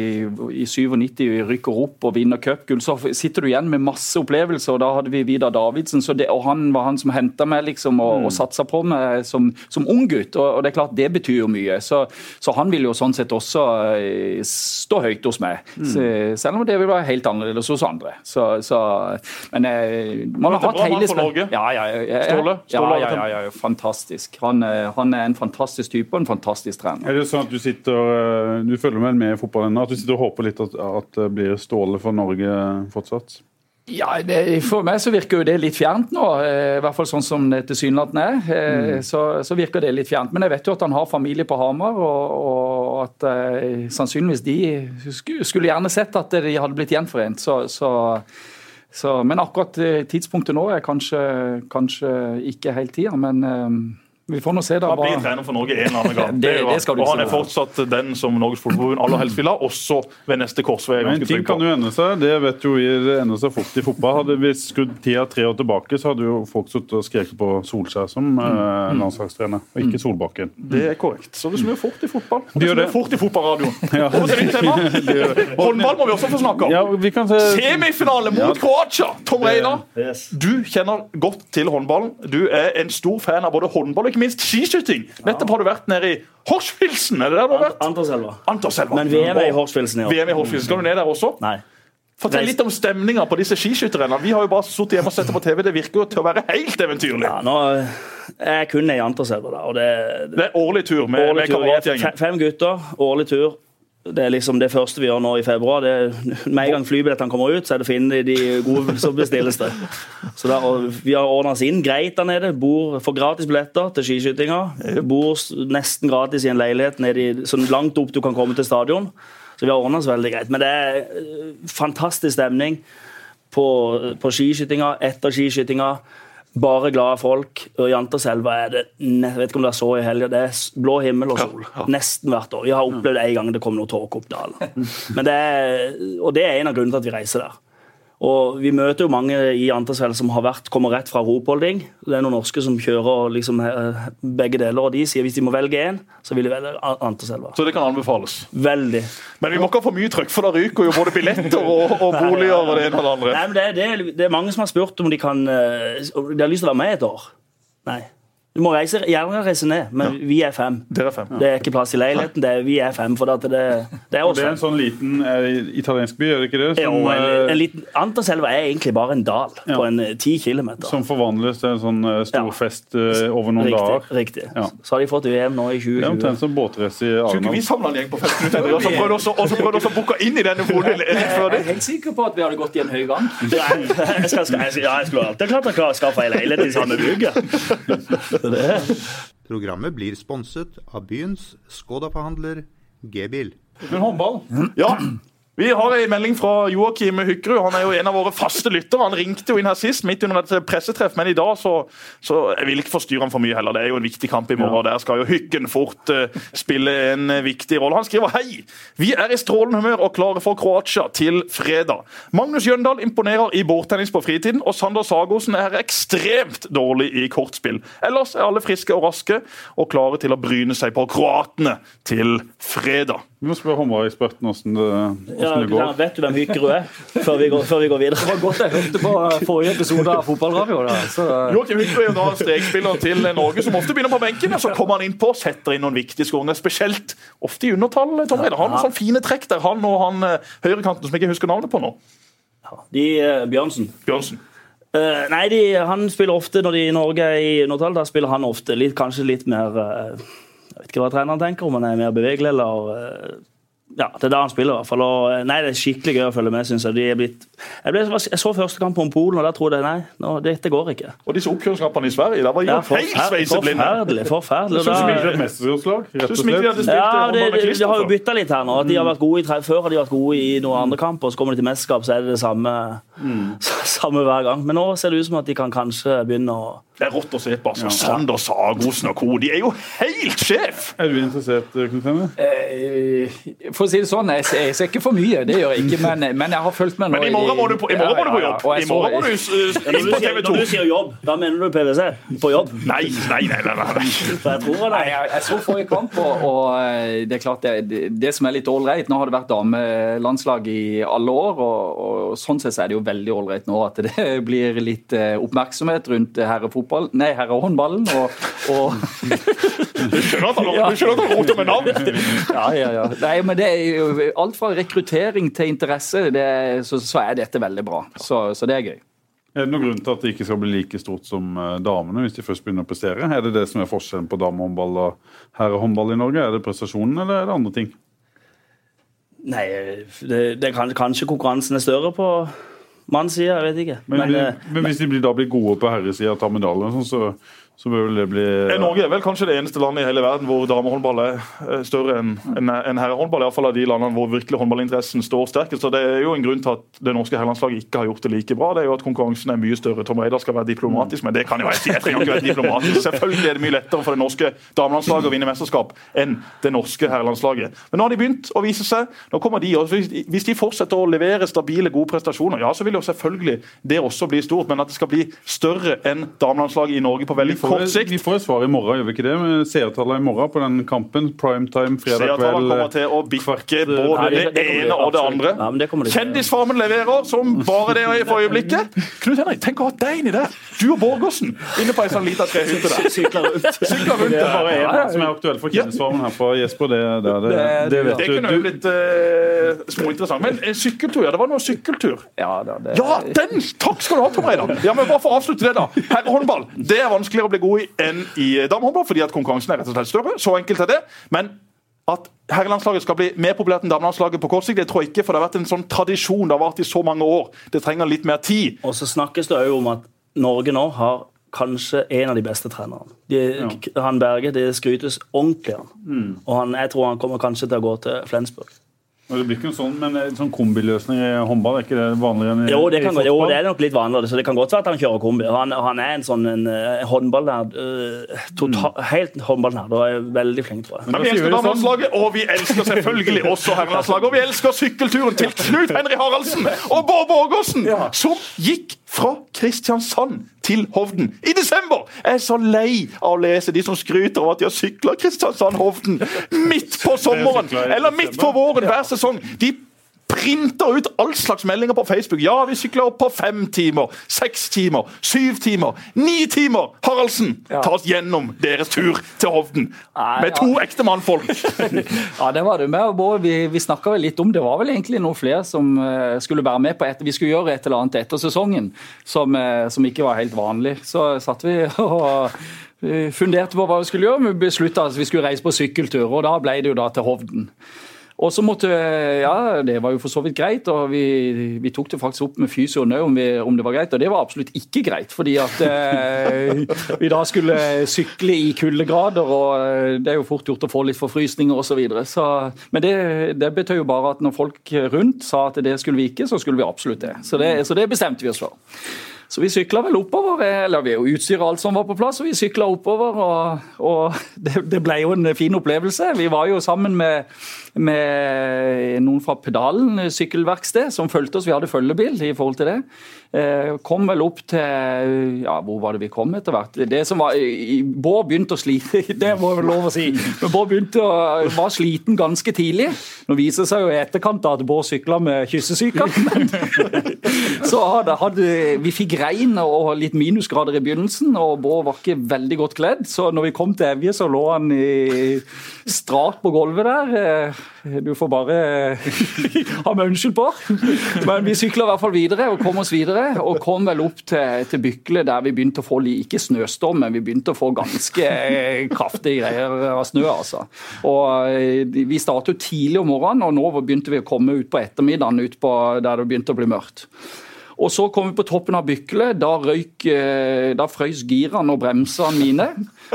i 97 rykker opp og vinner cupgull, så sitter du igjen med masse opplevelser. og Da hadde vi Vidar Davidsen, så det, og han var han som henta meg liksom, og, og satsa på meg som, som ung gutt. Og, og det er klart det betyr jo mye. Så, så han vil jo sånn sett også eh, stå høyt hos meg. Så, selv om det vil være helt annerledes hos andre. Så, så, men eh, man har hatt hele for Norge. Ja, ja, ja, ja, Ståle? Ja, Ståle ja, ja, ja, fantastisk. Han, eh, han er en fantastisk type og en fantastisk trener. Er det sånn at du sitter eh, Du følger med i fotballen ennå? At du sitter og håper litt at, at det blir Ståle for Norge fortsatt? Ja, det, For meg så virker jo det litt fjernt nå, eh, i hvert fall sånn som det tilsynelatende er. Eh, Så, så virker det litt fjernt. Men jeg vet jo at han har familie på Hamar, og, og at eh, sannsynligvis de skulle, gjerne sett at de hadde blitt gjenforent. Så, så, så, men akkurat eh, tidspunktet nå er kanskje, kanskje ikke helt tida, men eh, vi får nå se da Han blir trener for Norge en eller annen gang. Det- det skal du og han er fortsatt den som Norges Fotballforbund aller helst vil ha, også ved neste korsvei. Men ting kan jo ende seg. Det vet jo vi det endrer seg fort i fotball. Hadde vi skrudd tida tre år tilbake, så hadde jo folk sittet og skreket på Solskjær som mm. landslagstrener, og ikke Solbakken. Det er korrekt. Så det snur fort i fotball. Og Det snur det. fort i fotballradioen. Tema. Håndball må vi også få snakke om. Ja, vi kan se Semifinale mot Kroatia! Tom Reidar, Yes. du kjenner godt til håndballen. Du er en stor fan av både håndball og ikke minst skiskyting. Nettopp har du vært nede i Horsfilsen, er det der du har vært? Antarselva. Antarselva. Men VM er i Horsfilsen i år. VM i Horsfilsen. Skal du ned der også? Nei. Fortell litt om stemninga på disse skiskytterne. Vi har jo bare sittet hjemme og sett det på TV. Det virker jo til å være helt eventyrlig. Ja, nå er jeg kun i Antarselva, da. Og det, Det er årlig tur med, årlig med er kameratgjengen. fem gutter, årlig tur. Det er liksom det første vi gjør nå i februar. Det med en gang flybillettene kommer ut, så er det å finne de gode, så bestilles det. Så da, vi har ordna oss inn greit der nede. Bor, får gratis billetter til skiskytinga. Bor nesten gratis i en leilighet nede i, sånn langt opp du kan komme til stadion. Så vi har ordna oss veldig greit. Men det er eh, fantastisk stemning på, på skiskytinga, etter skiskytinga. Bare glade folk. Antarselva er det jeg vet ikke om dere så i helga, det er blå himmel og sol. Nesten hvert år. Vi har opplevd en gang det kom noe tåke opp dalen. Men det er, og det er en av grunnene til at vi reiser der. Og Vi møter jo mange i Antasfjell som har vært, kommer rett fra ropolding. Det er noen norske som kjører liksom, eh, begge deler, og de sier hvis de må velge én, så vil de velge A- Antaselva. Så det kan anbefales. Veldig. Men vi må ikke ha for mye trøkk, for da ryker jo både billetter og, og boliger og det ene og det andre. Nei, men det, det, det er mange som har spurt om de kan eh, de har lyst til å være med et år. Nei. Du må reise, gjerne reise ned, men vi er fem. Dere er fem. Det er ikke plass i leiligheten. Det er, vi er fem. For det, det, det er Og det er en sånn liten uh, italiensk by, er det ikke det? Jo, en, eh, en liten, Antaselva er egentlig bare en dal Ja. på en eh, ti kilometer. som forvandles til en sånn uh, stor Ja. fest eh, over noen dager. Riktig. riktig. Ja. Så har de fått VM nå i Det er 2020. omtrent som båtrace i Skulle ikke vi samla en gjeng på fest, minutter og så prøvde også- også prøvde også å booke inn i denne boden litt før Jeg er helt sikker på at vi hadde gått i en høy gang. Nei, jeg, skal, skal, jeg, ja, jeg skulle alltid klart å skaffe ei leilighet i samme bygget. Så det- Programmet blir sponset av byens Skoda-forhandler G-bil. Men håndball? Ja. Vi har en melding fra Joakim Hykkerud. Han er jo en av våre faste lyttere. Han ringte jo inn her sist, midt under et pressetreff, men i dag så, så Jeg vil ikke forstyrre ham for mye heller. Det er jo en viktig kamp i morgen. Der skal jo Hykken fort uh, spille en viktig rolle. Han skriver hei! Vi er i strålende humør og klare for Kroatia til fredag. Magnus Jøndal imponerer i bordtennis på fritiden, og Sander Sagosen er ekstremt dårlig i kortspill. Ellers er alle friske og raske og klare til å bryne seg på kroatene til fredag. Vi må spørre håndballeksperten hvordan det, hvordan Ja, det går. vet du hvem Hykerud er, før vi går, før vi går videre? Det var godt jeg hørte på forrige episode av Fotballradio. Så, Joakim Hykerud er jo da strekspiller til Norge, som ofte begynner på benken. og Så kommer han innpå, setter inn noen viktige skåringer, spesielt ofte i undertall. Tom Reidar. Han har noen sånne fine trekk der, han og han eh, høyrekanten som jeg ikke husker navnet på nå. De, eh, Bjørnsen. Bjørnsen. Uh, nei, de, han spiller ofte når de i Norge er i undertall. Da spiller han ofte litt, kanskje litt mer eh, Jeg vet ikke hva treneren tenker, om han er mer bevegelig eller eh, Ja, det er da han spiller, i hvert fall. Og, eh, nei, det er skikkelig gøy å følge med, syns jeg. De er blitt, jeg, ble, jeg så første kamp om Polen, og da trodde jeg nei, nå, dette går ikke. Og disse oppkjøringskampene i Sverige, der var Ja, jo helt forferdelig. sveiseblinde. Forferdelig. forferdelig. Syns Da- ikke det er et mesterskapslag, rett og Synes de slett? spilt Ja, håndball det, det, de har jo bytta litt her nå. At de har vært gode i, tre- Før har de vært gode i noen andre kamper, og så kommer de til mesterskap, så er det det samme, samme hver gang. Men nå ser det ut som at de kan kanskje begynne å Det er rått å se på. altså. Sander Sagosen og co. De er jo helt sjef! Er du interessert, Knut Henne? eh, for å si det sånn, jeg, jeg ser ikke for mye, det gjør jeg ikke. Men, men jeg har fulgt med nå. Men i morgen må du på, i morgen må du på jobb. Ja, ja, I morgen må du inn på TV 2. når du sier jobb, da mener du PwC? På jobb? Nei, nei, nei. nei, nei. For jeg tror det. jeg, jeg så forrige kamp, og, og eh, det er klart det, det, det som er litt ålreit Nå har det vært damelandslag i alle år, og, og sånn sett er det jo veldig ålreit nå at det blir litt eh, oppmerksomhet rundt herrefotball, nei, herrehåndballen. Og, og Du skjønner at han, du skjønner at han roter med navn? ja, ja, ja. Nei, men det er jo alt fra rekruttering til interesse, det, så, så er dette veldig bra. Så, så det er gøy. Er det noen grunn til at det ikke skal bli like stort som eh, damene hvis de først begynner å prestere? Er det det som er forskjellen på damehåndball og herrehåndball i Norge? Er det prestasjonen, eller er det andre ting? Nei, det, det kan, kanskje konkurransen er større på mannssida, jeg vet ikke. Men, Men, eh, men hvis de blir, da blir gode på herresida medaljer, sånn, så, så bør det bli ja. Norge er vel kanskje det eneste landet i hele verden hvor damehåndball er eh, større enn en, en herrehåndball. Iallfall av de landene hvor virkelig håndballinteressen står sterkest. Så Det er jo en grunn til at det norske herrelandslaget ikke har gjort det like bra. Det er jo at konkurransen er mye større. Tom Reidar skal være diplomatisk, men det kan jo jeg si. Jeg trenger ikke være diplomatisk. Selvfølgelig er det mye lettere for det norske damelandslaget å vinne mesterskap enn det norske herrelandslaget. Men nå har de begynt å vise seg. Nå kommer de, og hvis- de fortsetter å levere stabile, gode prestasjoner, ja, så vil jo selvfølgelig det også bli stort. Men at det skal bli større enn damelandslaget i Norge på veldig får, kort sikt vi får et svar i morgen, gjør vi ikke det? Med seertallene i morgen på den kampen. Primetime fredag kveld. Seertallene kommer til å bikke både det- det det ene og det andre. Det. Kjendisfarmen leverer som bare det for øyeblikket. Knut Henrik, tenk å ha deg inni der! Du og Borgersen inne på ei sånn lita trehytte der. Sykler rundt. Sykler rundt Det er bare én som er aktuell for Kjendisfarmen her på Jesper. Det, det, det, det, Det- vet Det du. kunne jo blitt eh, småinteressant. Men sykkeltur, ja. Det var noe sykkeltur. Ja, da, det, Ja, den! Takk skal du ha, Tom Reidar. Ja, men bare for å avslutte det, da. Herrehåndball det er vanskeligere å bli god i enn i damehåndball, fordi at konkurransen er rett og slett større. Så enkelt er det. Men at herrelandslaget skal bli mer populært enn damelandslaget på kort sikt, det tror jeg ikke, for det har vært en sånn tradisjon. Det har vart i så mange år. Det trenger litt mer tid. Og så snakkes det òg om at Norge nå har kanskje en av de beste trenerne. De, Han Berge, det skrytes ordentlig av. Og han, jeg tror han kommer kanskje til å gå til Flensburg. Men Det blir ikke noe sånn, men en sånn kombiløsning i håndball, er ikke det vanligere enn i Jo, det, kan, i jo, det er nok litt vanligere, så det kan godt være at han kjører kombi. Han, han er en sånn en, uh, håndballnerd. Uh, total, Helt håndballnerd og er veldig flink, tror jeg. Men vi elsker damelandslaget, sånn. og vi elsker selvfølgelig også herrelandslaget. Og vi elsker sykkelturen til Knut Henry Haraldsen og Bård Borgersen, som gikk fra Kristiansand til Hovden i desember. Jeg er så lei av å lese de som skryter av at de har sykla Kristiansand-Hovden midt på sommeren eller midt på våren hver sesong. De printer ut all slags meldinger på Facebook. Ja, vi sykler opp på fem timer, seks timer, syv timer, ni timer. Haraldsen, ta oss gjennom deres tur til Hovden Nei, med to ja. ekte mannfolk. Ja, det var det. Med, Bård, vi vi snakka vel litt om det. var vel egentlig noen flere som uh, skulle være med på et, Vi skulle gjøre et eller annet etter sesongen som, uh, som ikke var helt vanlig. Så satt vi og eh, funderte på hva vi skulle gjøre. Vi beslutta at vi skulle reise på sykkeltur, og da ble det jo da til Hovden. Og så måtte, ja, Det var jo for så vidt greit, og vi, vi tok det faktisk opp med fysioen òg om, om det var greit. Og det var absolutt ikke greit, fordi at eh, vi da skulle sykle i kuldegrader, og eh, det er jo fort gjort å få litt forfrysninger osv. Men det, det betød jo bare at når folk rundt sa at det skulle vi ikke, så skulle vi absolutt det. Så det, så det bestemte vi oss for. Så vi sykla vel oppover, eller vi jo utstyret alt som var på plass, og vi sykla oppover. Og, og det, det ble jo en fin opplevelse. Vi var jo sammen med, med noen fra Pedalen sykkelverksted som fulgte oss. Vi hadde følgebil i forhold til det. Eh, kom vel opp til Ja, hvor var det vi kom etter hvert? Det som var, Bård begynte å slite, det må jeg vel lov å si. Men Bård begynte å, var sliten ganske tidlig. Nå viser det seg jo i etterkant at Bård sykla med kyssesyke. Så hadde, hadde, vi fikk regn og litt minusgrader i begynnelsen, og Bård var ikke veldig godt kledd. Så når vi kom til Evje, så lå han i, strat på gulvet der. Eh, Du får bare ha meg unnskyld på. Men vi sykla i hvert fall videre og kom oss videre. Og kom vel opp til, til Bykle, der vi begynte å få like snøstorm, men vi begynte å få ganske eh, kraftige greier av snø. altså. Og eh, Vi startet jo tidlig om morgenen, og nå begynte vi å komme ut på ettermiddagen ut på der det begynte å bli mørkt. Og så kom vi på toppen av Bykle. Da røyk, eh, da frøys girene og bremsene mine.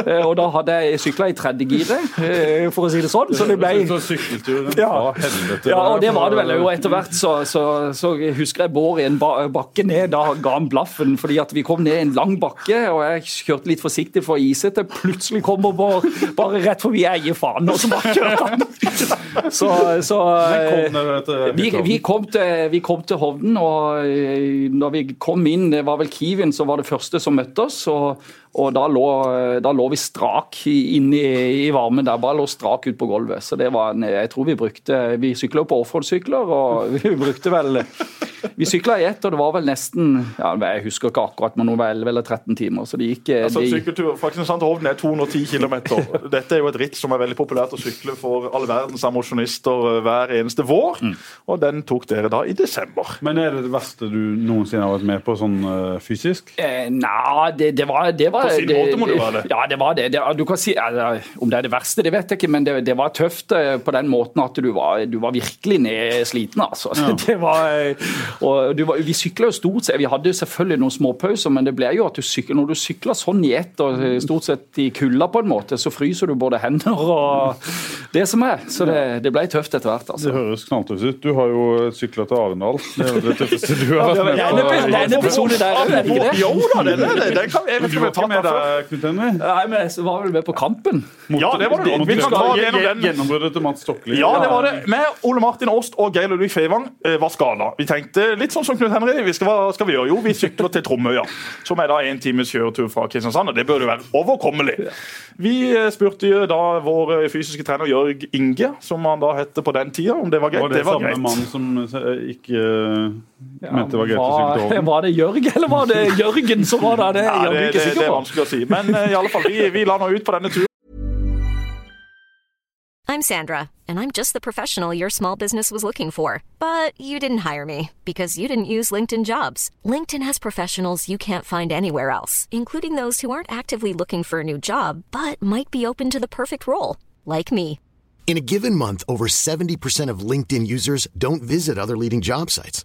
Eh, Og da hadde jeg sykla i tredje giret, eh, for å si det sånn. Så det ble Så sykkelturen Ja. helvete. ja, og det var det vel. Og etter hvert så, så, så husker jeg Bård i en bakke ned. Da ga han blaffen, fordi at vi kom ned en lang bakke, og jeg kjørte litt forsiktig for isete. Plutselig kommer Bård bare rett forbi. Jeg gir faen, og så bare kjørte han. Så, så til vi, vi, kom til, vi kom til Hovden, og når vi kom inn, det var vel Kiwien som var det første som møtte oss. og, og da, lå, da lå vi strak inn i, i varmen der, bare lå strak ut på gulvet. Så det var en, jeg tror vi brukte Vi sykla på offroad-sykler, og vi brukte vel Vi sykla i ett, og det var vel nesten ja, Jeg husker ikke akkurat, men det var 11 eller 13 timer. Så det gikk Altså, det, sykkeltur fra Kristiansand til Hovden er 210 km. Dette er jo et ritt som er veldig populært å sykle for all verdens mosjonister eh, hver eneste vår. Mm. Og den tok dere da i desember. Men er det det verste du noensinne har vært med på sånn eh, fysisk? Eh, Nei, det, det var, det var På sin måte må det være det. Ja, det var det. det du kan si, eller, Om det er det verste, det vet jeg ikke, men det, det var tøft eh, på den måten at du var, du var virkelig nedsliten. Altså. Det var, eh, og du var, vi sykla jo stort sett Vi hadde selvfølgelig noen småpauser, men det ble jo at du sykler, når du sykler sånn i ett og eh, stort sett i kulda på en måte, så fryser du både hender og det som er. Så det, det ble tøft etter hvert. Det altså. høres knalltøft ut. Du har jo sykla til Arendal. Det er jo det tøffeste du har Det vært med det på. episode der, er det ikke det? Jo da, det er det. Den kan, jeg vet ikke om jeg ikke tar med deg. Knut Henry? Nei, men jeg var vel med på kampen. Ja, det var det. Vi kan ta gjennom den. Gjennombruddet til Mats Stokli. Ja, det var det. Med Ole Martin Åst og Geir Ludvig Fevang eh, var skada. Vi tenkte litt sånn som Knut Henry. Vi skal, hva skal vi gjøre? Jo, vi sykler til Tromøya. Som er da en times kjøretur fra Kristiansand. Og det burde være overkommelig. Vi eh, spurte jo da vår eh, fysiske trener Jørg Inge, som han da het på den tida, om det var greit. Var det, det var samme greit. mann som ikke mente det var greit å sykle til var, det Jørg, eller var det Jørgen som var der? Det er Ja, jeg det, det, det er vanskelig å si. Men eh, i alle fall, vi, vi la nå ut på denne turen. I'm Sandra, and I'm just the professional your small business was looking for. But you didn't hire me because you didn't use LinkedIn jobs. LinkedIn has professionals you can't find anywhere else, including those who aren't actively looking for a new job but might be open to the perfect role, like me. In a given month, over 70% of LinkedIn users don't visit other leading job sites.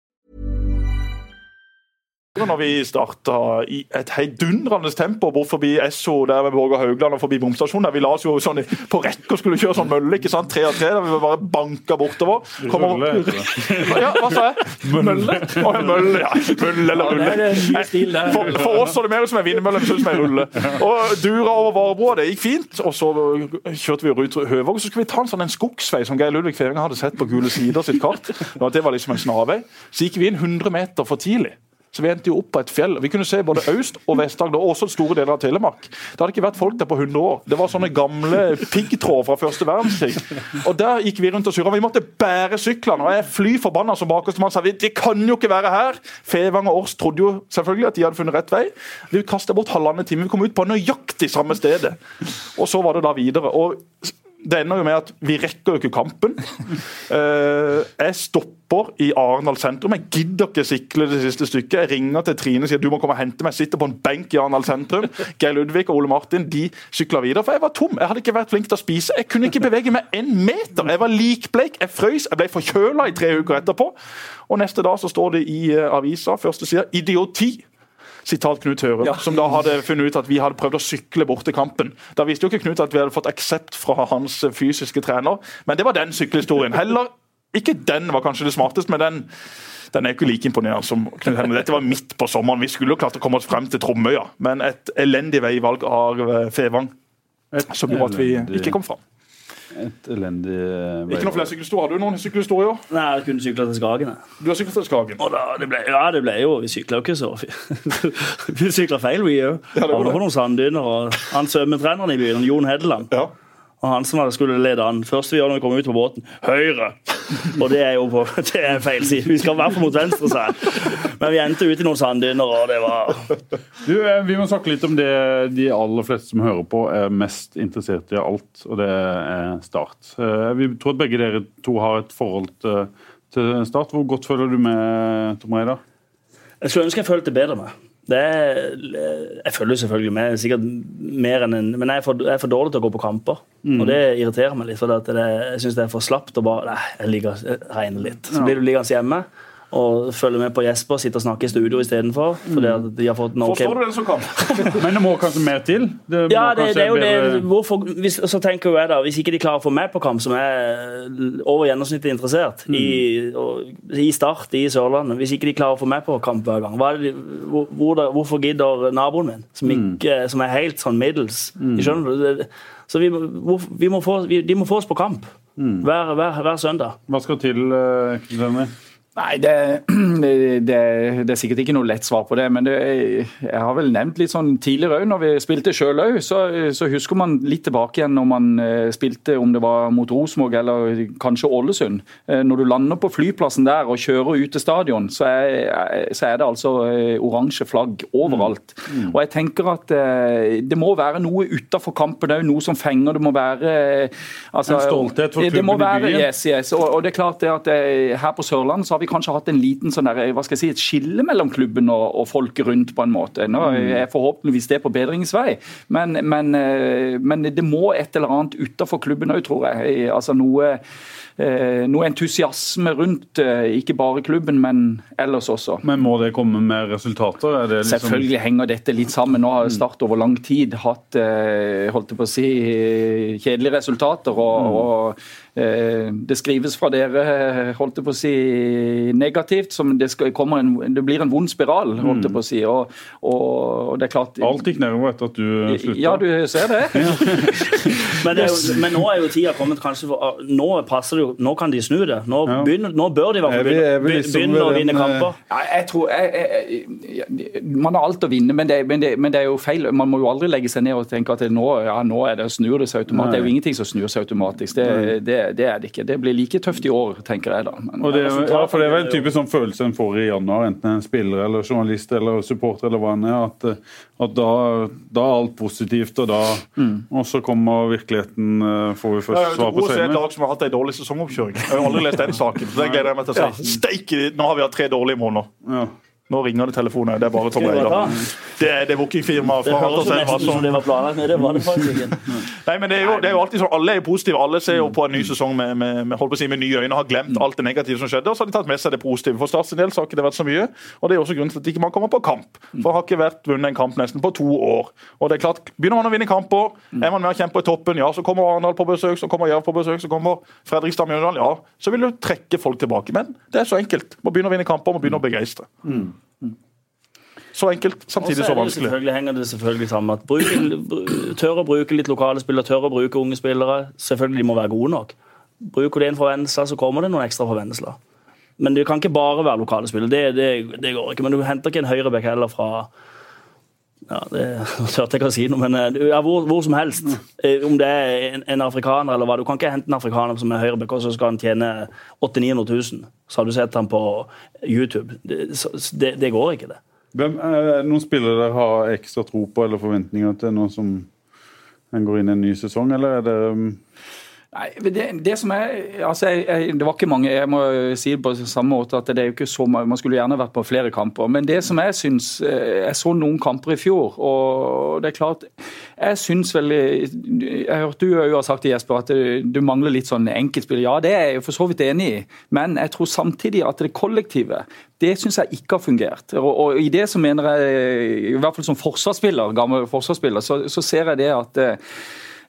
Når vi starta i et heidundrende tempo bort forbi Esso der ved Borger Haugland og forbi bomstasjonen. der Vi la oss jo sånn på rekke og skulle kjøre sånn mølle, ikke sant? tre av tre. der Vi bare banka bortover. Kommer- Mølle. Ja, hva sa jeg? Mølle? Oh, ja, mølle, ja. Mølle eller rulle. For, for oss så det mer ut som en vindmølle enn som en rulle. Og Dura over Varebroa, det gikk fint. Og så kjørte vi rundt Høvåg, så skulle vi ta en sånn en skogsvei som Geir Ludvig Feving hadde sett på Gule Sider sitt kart. Det var liksom en snarvei. Så gikk vi inn 100 meter for tidlig. Så vi endte jo opp på et fjell. Vi kunne se både Øst- og Vest-Agder, og også store deler av Telemark. Det hadde ikke vært folk der på 100 år. Det var sånne gamle piggtråder fra første verdenskrig. Og der gikk vi rundt og surra. Vi måtte bære syklene. Og jeg fly forbanna som bakerstemann sa det kan jo ikke være her! Fevang og Års trodde jo selvfølgelig at de hadde funnet rett vei. Vi kasta bort halvannen time. Vi kom ut på nøyaktig samme stedet. Og så var det da videre. Og det ender jo med at vi rekker jo ikke kampen. Eh, jeg stopper i Arendal sentrum. Jeg gidder ikke sikle det siste stykket. Jeg ringer til Trine og sier du må komme og hente meg. Jeg sitter på en benk i Arendal sentrum. Geir Ludvig og Ole Martin de sykler videre, for jeg var tom. Jeg hadde ikke vært flink til å spise. Jeg kunne ikke bevege meg en meter. Jeg var likbleik. Jeg frøys. Jeg ble forkjøla i tre uker etterpå. Og neste dag så står det i eh, avisa, første side, 'idioti'. Sitat Knut Høre, som da hadde funnet ut at vi hadde prøvd å sykle bort til kampen. Da visste jo ikke Knut at vi hadde fått aksept fra hans fysiske trener, men det var den sykkelhistorien. Heller ikke den var kanskje det smarteste, men den den er ikke like imponerende som Knut Henrik. Dette var midt på sommeren. Vi skulle jo klart å komme oss frem til Tromøya, men et elendig veivalg av eh, Fevang som gjorde at vi ikke kom fram. Et elendig eh, Ikke noen flere sykkelhistorier. Har du noen sykkelhistorier? Nei, jeg kunne sykla til Skagen. jeg. Du har sykla til Skagen. Og da, det ble, ja, det ble jo Vi sykla jo ikke så Vi sykla feil, vi òg. Ja, det var Havna det. på noen sanddyner. Og han svømmetreneren i byen, Jon Hedeland, Ja. og han som hadde skulle lede an Første vi gjør når vi kommer ut på båten høyre! Og det er jo på, det er feil side. Vi skal i hvert fall mot venstre, sa han. Men vi endte ut i noen sanddyner, og det var Du, eh, Vi må snakke litt om det de aller fleste som hører på, er mest interessert i av alt, og det er Start. Eh, Vi tror at begge dere to har et forhold til, til Start. Hvor godt føler du med, Tom Reidar? Jeg skulle ønske jeg følte bedre med. Det er, jeg følger selvfølgelig med, sikkert mer enn en, men jeg er, for, jeg er for dårlig til å gå på kamper. Og det irriterer meg litt. for at det, Jeg syns det er for slapt å bare Nei, jeg liker jeg regner litt. Så blir du liggende hjemme og følger med på Jesper, sitter og snakker i studio istedenfor. Mm. at de har fått en ok Forstår du den som kan? Men det må kanskje mer til? Det Ja, det, det er jo det. Hvorfor, hvis, så tenker jeg da, hvis ikke de klarer å få meg på kamp, som er over gjennomsnittet interessert, i, og, i Start i Sørlandet Hvis ikke de klarer å få meg på kamp hver gang, hva er det, hvor, hvor, hvorfor gidder naboen min, som, ikke, som er helt sånn middels Skjønner du? Så vi, vi må få, vi, de må få oss på kamp hver, hver, hver søndag. Hva skal til, Knut Henrik? Nei, det, det, det er sikkert ikke noe lett svar på det. Men det, jeg har vel nevnt litt sånn tidligere òg, når vi spilte sjøl òg, så, så husker man litt tilbake igjen når man eh, spilte om det var mot Rosenborg eller kanskje Ålesund. Eh, Når du lander på flyplassen der og kjører ut til stadion, så er, så er det altså eh, oransje flagg overalt. Og jeg tenker at eh, det må være noe utafor kampen òg, noe som fenger. Det må være eh, altså, En stolthet for klubben i byen. Yes, yes. Og, og det er klart det at eh, Her på Sørlandet så har vi kanskje hatt en liten sånn der, hva skal jeg si, et skille mellom klubben og, og folket rundt. på en måte. Nå er forhåpentligvis det på bedringens vei, men, men, eh, men det må et eller annet utenfor klubben òg, tror jeg. Altså noe, eh, noe entusiasme rundt eh, ikke bare klubben, men ellers også. Men må det komme med resultater? Er det liksom... Selvfølgelig henger dette litt sammen. Nå har Start over lang tid hatt eh, holdt jeg på å si, kjedelige resultater. og, og eh, Det skrives fra dere holdt jeg på å si, negativt. som Det, skal, en, det blir en vond spiral. holdt jeg på å si, og, og, og det er klart Alt gikk nedover etter at du slutta? Ja, du ser det. Men, det er jo, men nå er jo tida kommet kanskje for, Nå passer det jo, nå kan de snu det. Nå, Ja. begynner, nå bør de være begynne, liksom begynne å vinne kamper. Ja, jeg tror, jeg, jeg, jeg, Man har alt å vinne, men det, men, det, men det er jo feil. Man må jo aldri legge seg ned og tenke at det, nå, ja, nå er det, snur det seg automatisk. Det er jo ingenting som snur seg automatisk. Det, det, det er det ikke. Det blir like tøft i år, tenker jeg da. Men, Og det, ja, for det er vel en typisk sånn følelse en får i januar, enten en spiller eller journalist eller supporter eller hva enn er, at, at da, da er alt positivt, og da Og så kommer virkeligheten, eh, får vi først svar på OS er et lag som har hatt en dårlig sesongoppkjøring. Jeg har aldri lest den saken. så det gleder jeg meg til å si. Steike, nå har vi hatt tre dårlige måneder. Ja. Nå ringer det telefoner. Det er bare Tom Skal vi bare Eidar. ta? Det er det bookingfirmaet fra ut som det var planlagt, men det var det faktisk ikke. Nei, men det er, jo, det er jo alltid sånn, Alle er jo positive. Alle ser jo på en ny sesong med, med, med, si, med nye øyne og har glemt alt det negative som skjedde. Og så har de tatt med seg det positive. For Starts del så har ikke det vært så mye. Og det er også grunnen til at ikke man kommer på kamp. For har ikke vært vunnet en kamp nesten på to år. Og det er klart, Begynner man å vinne kamper, er man med og kjemper i toppen, ja, så kommer Arendal på besøk, så kommer Jerv på besøk, så kommer Fredrikstad Mjøndalen, ja, så vil du trekke folk tilbake. Men det er så enkelt. Må begynne å vinne kamper, må begynne å begeistre. Så enkelt, samtidig så vanskelig. selvfølgelig, henger det selvfølgelig sammen at bruke, tør å bruke litt lokale spillere, tør å bruke unge spillere. Selvfølgelig de må være gode nok. Bruker du en fra Vennesla, så kommer det noen ekstra fra Vennesla. Men det kan ikke bare være lokale spillere. Det, det, det går ikke. Men du henter ikke en høyreback heller fra ja, det tørte jeg å si noe, men eh, ja, hvor, hvor som helst. Eh, Om det er en, en afrikaner eller hva. Du kan ikke hente en afrikaner som er høyrebekk, og så skal han tjene 800 000-900 000. Så har du sett ham på YouTube. Det, det, det går ikke, det. Hvem er noen spillere dere har ekstra tro på eller forventninger til nå som en går inn i en ny sesong, eller er det um, Nei, det, det som er, altså jeg, jeg, det var ikke mange, jeg må si det på samme måte at det er jo ikke så mange, Man skulle gjerne vært på flere kamper. Men det som jeg syns eh, Jeg så noen kamper i fjor, og det er klart Jeg syns vel Jeg hørte du jo har sagt til Jesper at du, mangler litt sånn enkeltspill. Ja, det er jeg jo for så vidt enig i, men jeg tror samtidig at det kollektive det syns jeg ikke har fungert. Og, og i det så mener jeg, i hvert fall som forsvarsspiller, gammel forsvarsspiller, så, så ser jeg det at eh,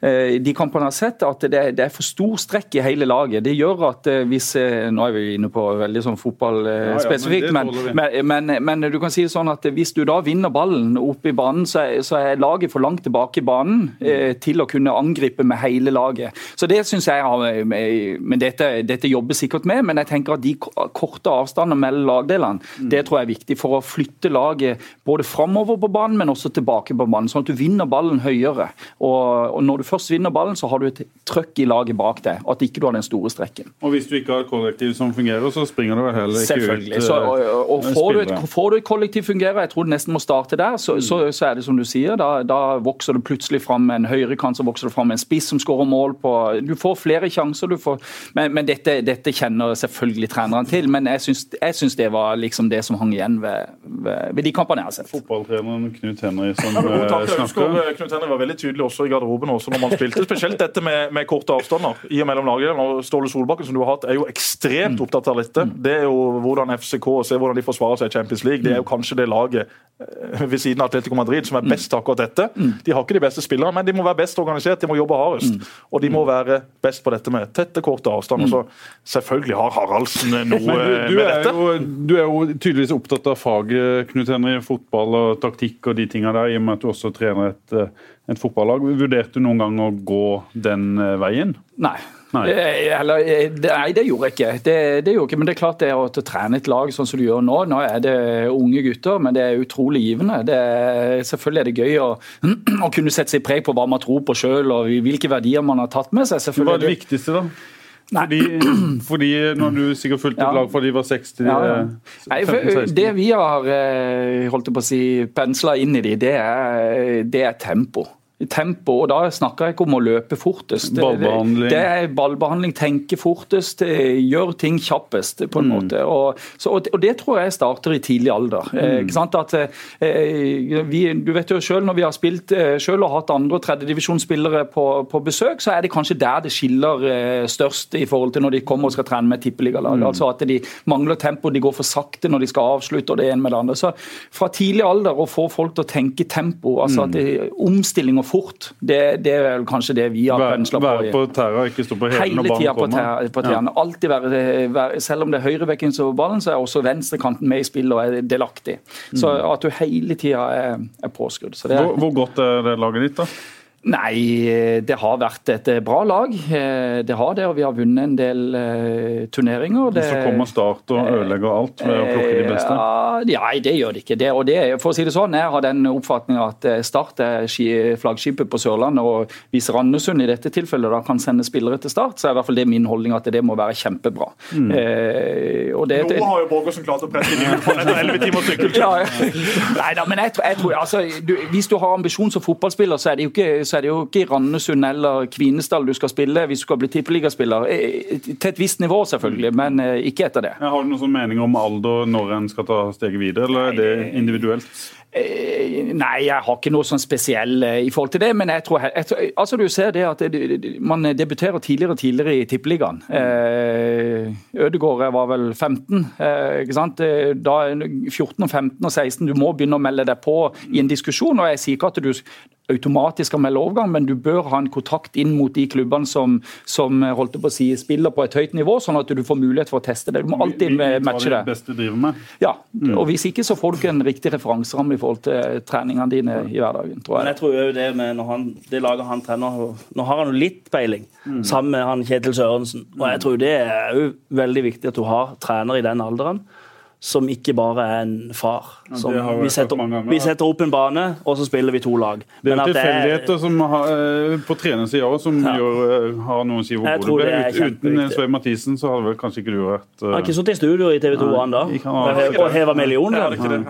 de kampene har sett, at det, det er for stor strekk i hele laget. Det gjør at eh, hvis eh, Nå er vi inne på veldig sånn ja, fotballspesifikt, men men, men, men, du kan si det sånn at hvis du da vinner ballen opp i banen, så er, så er laget for langt tilbake i banen mm. til å kunne angripe med hele laget. Så det syns jeg har Men dette, dette jobber sikkert med, men jeg tenker at de korte avstandene mellom lagdelene, det tror jeg er viktig for å flytte laget både framover på banen, men også tilbake på banen. Sånn at du vinner ballen høyere. Og, og når du først vinner ballen, så har du et trøkk i laget bak deg. Og At ikke du har den store strekken. Og hvis du ikke har et kollektiv som fungerer, så springer du vel heller ikke Selvfølgelig. ut Selvfølgelig. og, eh, og får, du et, får du et kollektiv fungerer, jeg tror det nesten må starte der, så, så, så er det som du sier, da, da vokser det plutselig fram en høyrekant, så vokser det fram en spiss som skårer mål på Du får flere sjanser, du får Men, men dette, dette kjenner selvfølgelig treneren til, men jeg syns, jeg syns det var liksom det som hang igjen ved, ved, ved de kampene jeg har sett. Fotballtreneren Knut Henry som Ja, eh, snakker. Knut Henry var veldig tydelig også i garderoben også når man spilte. Spesielt dette med, med korte avstander i og mellom lagene. Og Ståle Solbakken som du har hatt, er jo ekstremt opptatt av dette. Det er jo hvordan FCK ser hvordan de forsvarer seg i Champions League. Det er jo kanskje det laget eh, ved siden av Atletico Madrid som er best til akkurat dette. De har ikke de beste spillerne, men de må være best organisert, de må jobbe hardest. Og de må være best på dette med tette, korte avstander. Så selvfølgelig har Haraldsen noe du, du, med dette. jo, du er jo tydeligvis opptatt av faget, Knut Henry, fotball og taktikk og de tinga der, i og med at du også trener et, eh, et fotballag. Vurderte du noen gang å gå den eh, veien? Nei. Nei. Eh, Eller, eh, det- nei, det gjorde jeg ikke. Det, det gjorde ikke. Men det er klart det å å trene et lag sånn som du gjør nå Nå er det unge gutter, men det er utrolig givende. Det er, selvfølgelig er det gøy å, å kunne sette seg preg på hva man tror på sjøl og hvilke verdier man har tatt med seg. Hva er det viktigste, da? Fordi, fordi når du sikkert fulgte et Ja. lag fra de var 60 Ja, ja. eh, Nei, for, det vi har eh, holdt på å si, pensla inn i de, det er, det er tempo. Tempo, og Da snakker jeg ikke om å løpe fortest. Ballbehandling. Det er ballbehandling, tenke fortest, gjør gjøre ting kjappest, på en Mm. måte. Og, så, og, det- tror jeg starter i tidlig alder. Mm. Eh, sant? At, eh, vi, du vet jo selv, Når vi har spilt eh, selv og hatt andre- og tredjedivisjonsspillere på, på besøk, så er det kanskje der det skiller eh, størst i forhold til når de kommer og skal trene med tippeligalag. Mm. Altså at de mangler tempo, de går for sakte når de skal avslutte, og det ene med det andre. Så Fra tidlig alder å få folk til å tenke tempo, altså at det, omstilling og fort, det, det er vel kanskje det vi har pensla på. være på tæra, ikke stå på hælene når ballen kommer. Hele tida på tærne. Alltid være, være, selv om det er høyrebekken som er ballen, så er også venstrekanten med i spillet og er delaktig. Så at du hele tida er, er påskrudd. Så det Hvor, hvor godt er det laget ditt, da? Nei, det har vært et bra lag. Eh, Det har det, og vi har vunnet en del eh, turneringer. Det, Så kommer Start og ødelegger alt ved å plukke de beste? Eh, Ja, Nei, det gjør det ikke. Det, og det, er- for å si det sånn, Jeg har den oppfatninga at eh, Start er flaggskipet på Sørlandet. og Hvis Randesund i dette tilfellet da kan sende spillere til Start, så er i hvert fall det min holdning at det må være kjempebra. Mm. Eh, og det, Nå har jo Borgersen klart å presse inn i på etter 11 timers sykkeltur. ja, nei da, men jeg tror, jeg tror altså, du, Hvis du har ambisjon som fotballspiller, så er det jo ikke, så er det jo ikke i Randesund eller Kvinesdal du skal spille hvis du skal bli tippeligaspiller. Eh, Til et visst nivå, selvfølgelig, men eh, ikke etter det. Har du noen sånn mening om alder når en skal ta steget videre, eller er det individuelt? Eh, nei, jeg har ikke noe sånn spesiell eh, i forhold til det. Men jeg tror, jeg tror altså du ser det at man debuterer tidligere og tidligere i Tippeligaen. Ødegaard Ødegård var vel 15. Eh, ikke sant? Eh, da 14, 15 og 16. Du må begynne å melde deg på i en diskusjon. og Jeg sier ikke at du automatisk skal melde overgang, men du bør ha en kontakt inn mot de klubbene som, som holdt på å si, spiller på et høyt nivå, sånn at du får mulighet for å teste det. Du må alltid matche det. beste driver med. Ja, og Hvis ikke så får du ikke en riktig referanseramme forhold til treningene dine i hverdagen, tror jeg. Men jeg tror jo det med når han, det laget han trener Nå har han jo litt peiling, mm. sammen med han Kjetil Sørensen. Og jeg tror det er jo veldig viktig at du har trener i den alderen som ikke bare er en far. Som, vi, setter, vi, setter, opp en bane, og så spiller vi to lag. Det er jo tilfeldigheter som har, eh, på trenersida òg som ja. gjør, eh, har noen å si hvor god du ble. Uten Svein Mathisen så hadde vel kanskje ikke du vært uh... Har ikke sittet i studio i TV 2 han da? Og heva millioner? Har ikke det.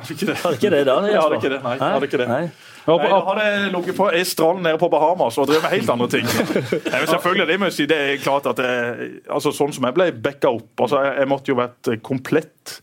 Ikke det da? Jeg hadde ikke det. Nei, jeg hadde ikke det. Nei. Nei, da ligget på ei strand nede på Bahamas og drevet med helt andre ting. Nei, selvfølgelig, Det må jeg si, det er klart at jeg, altså Sånn som jeg ble backa opp altså jeg, jeg måtte jo vært komplett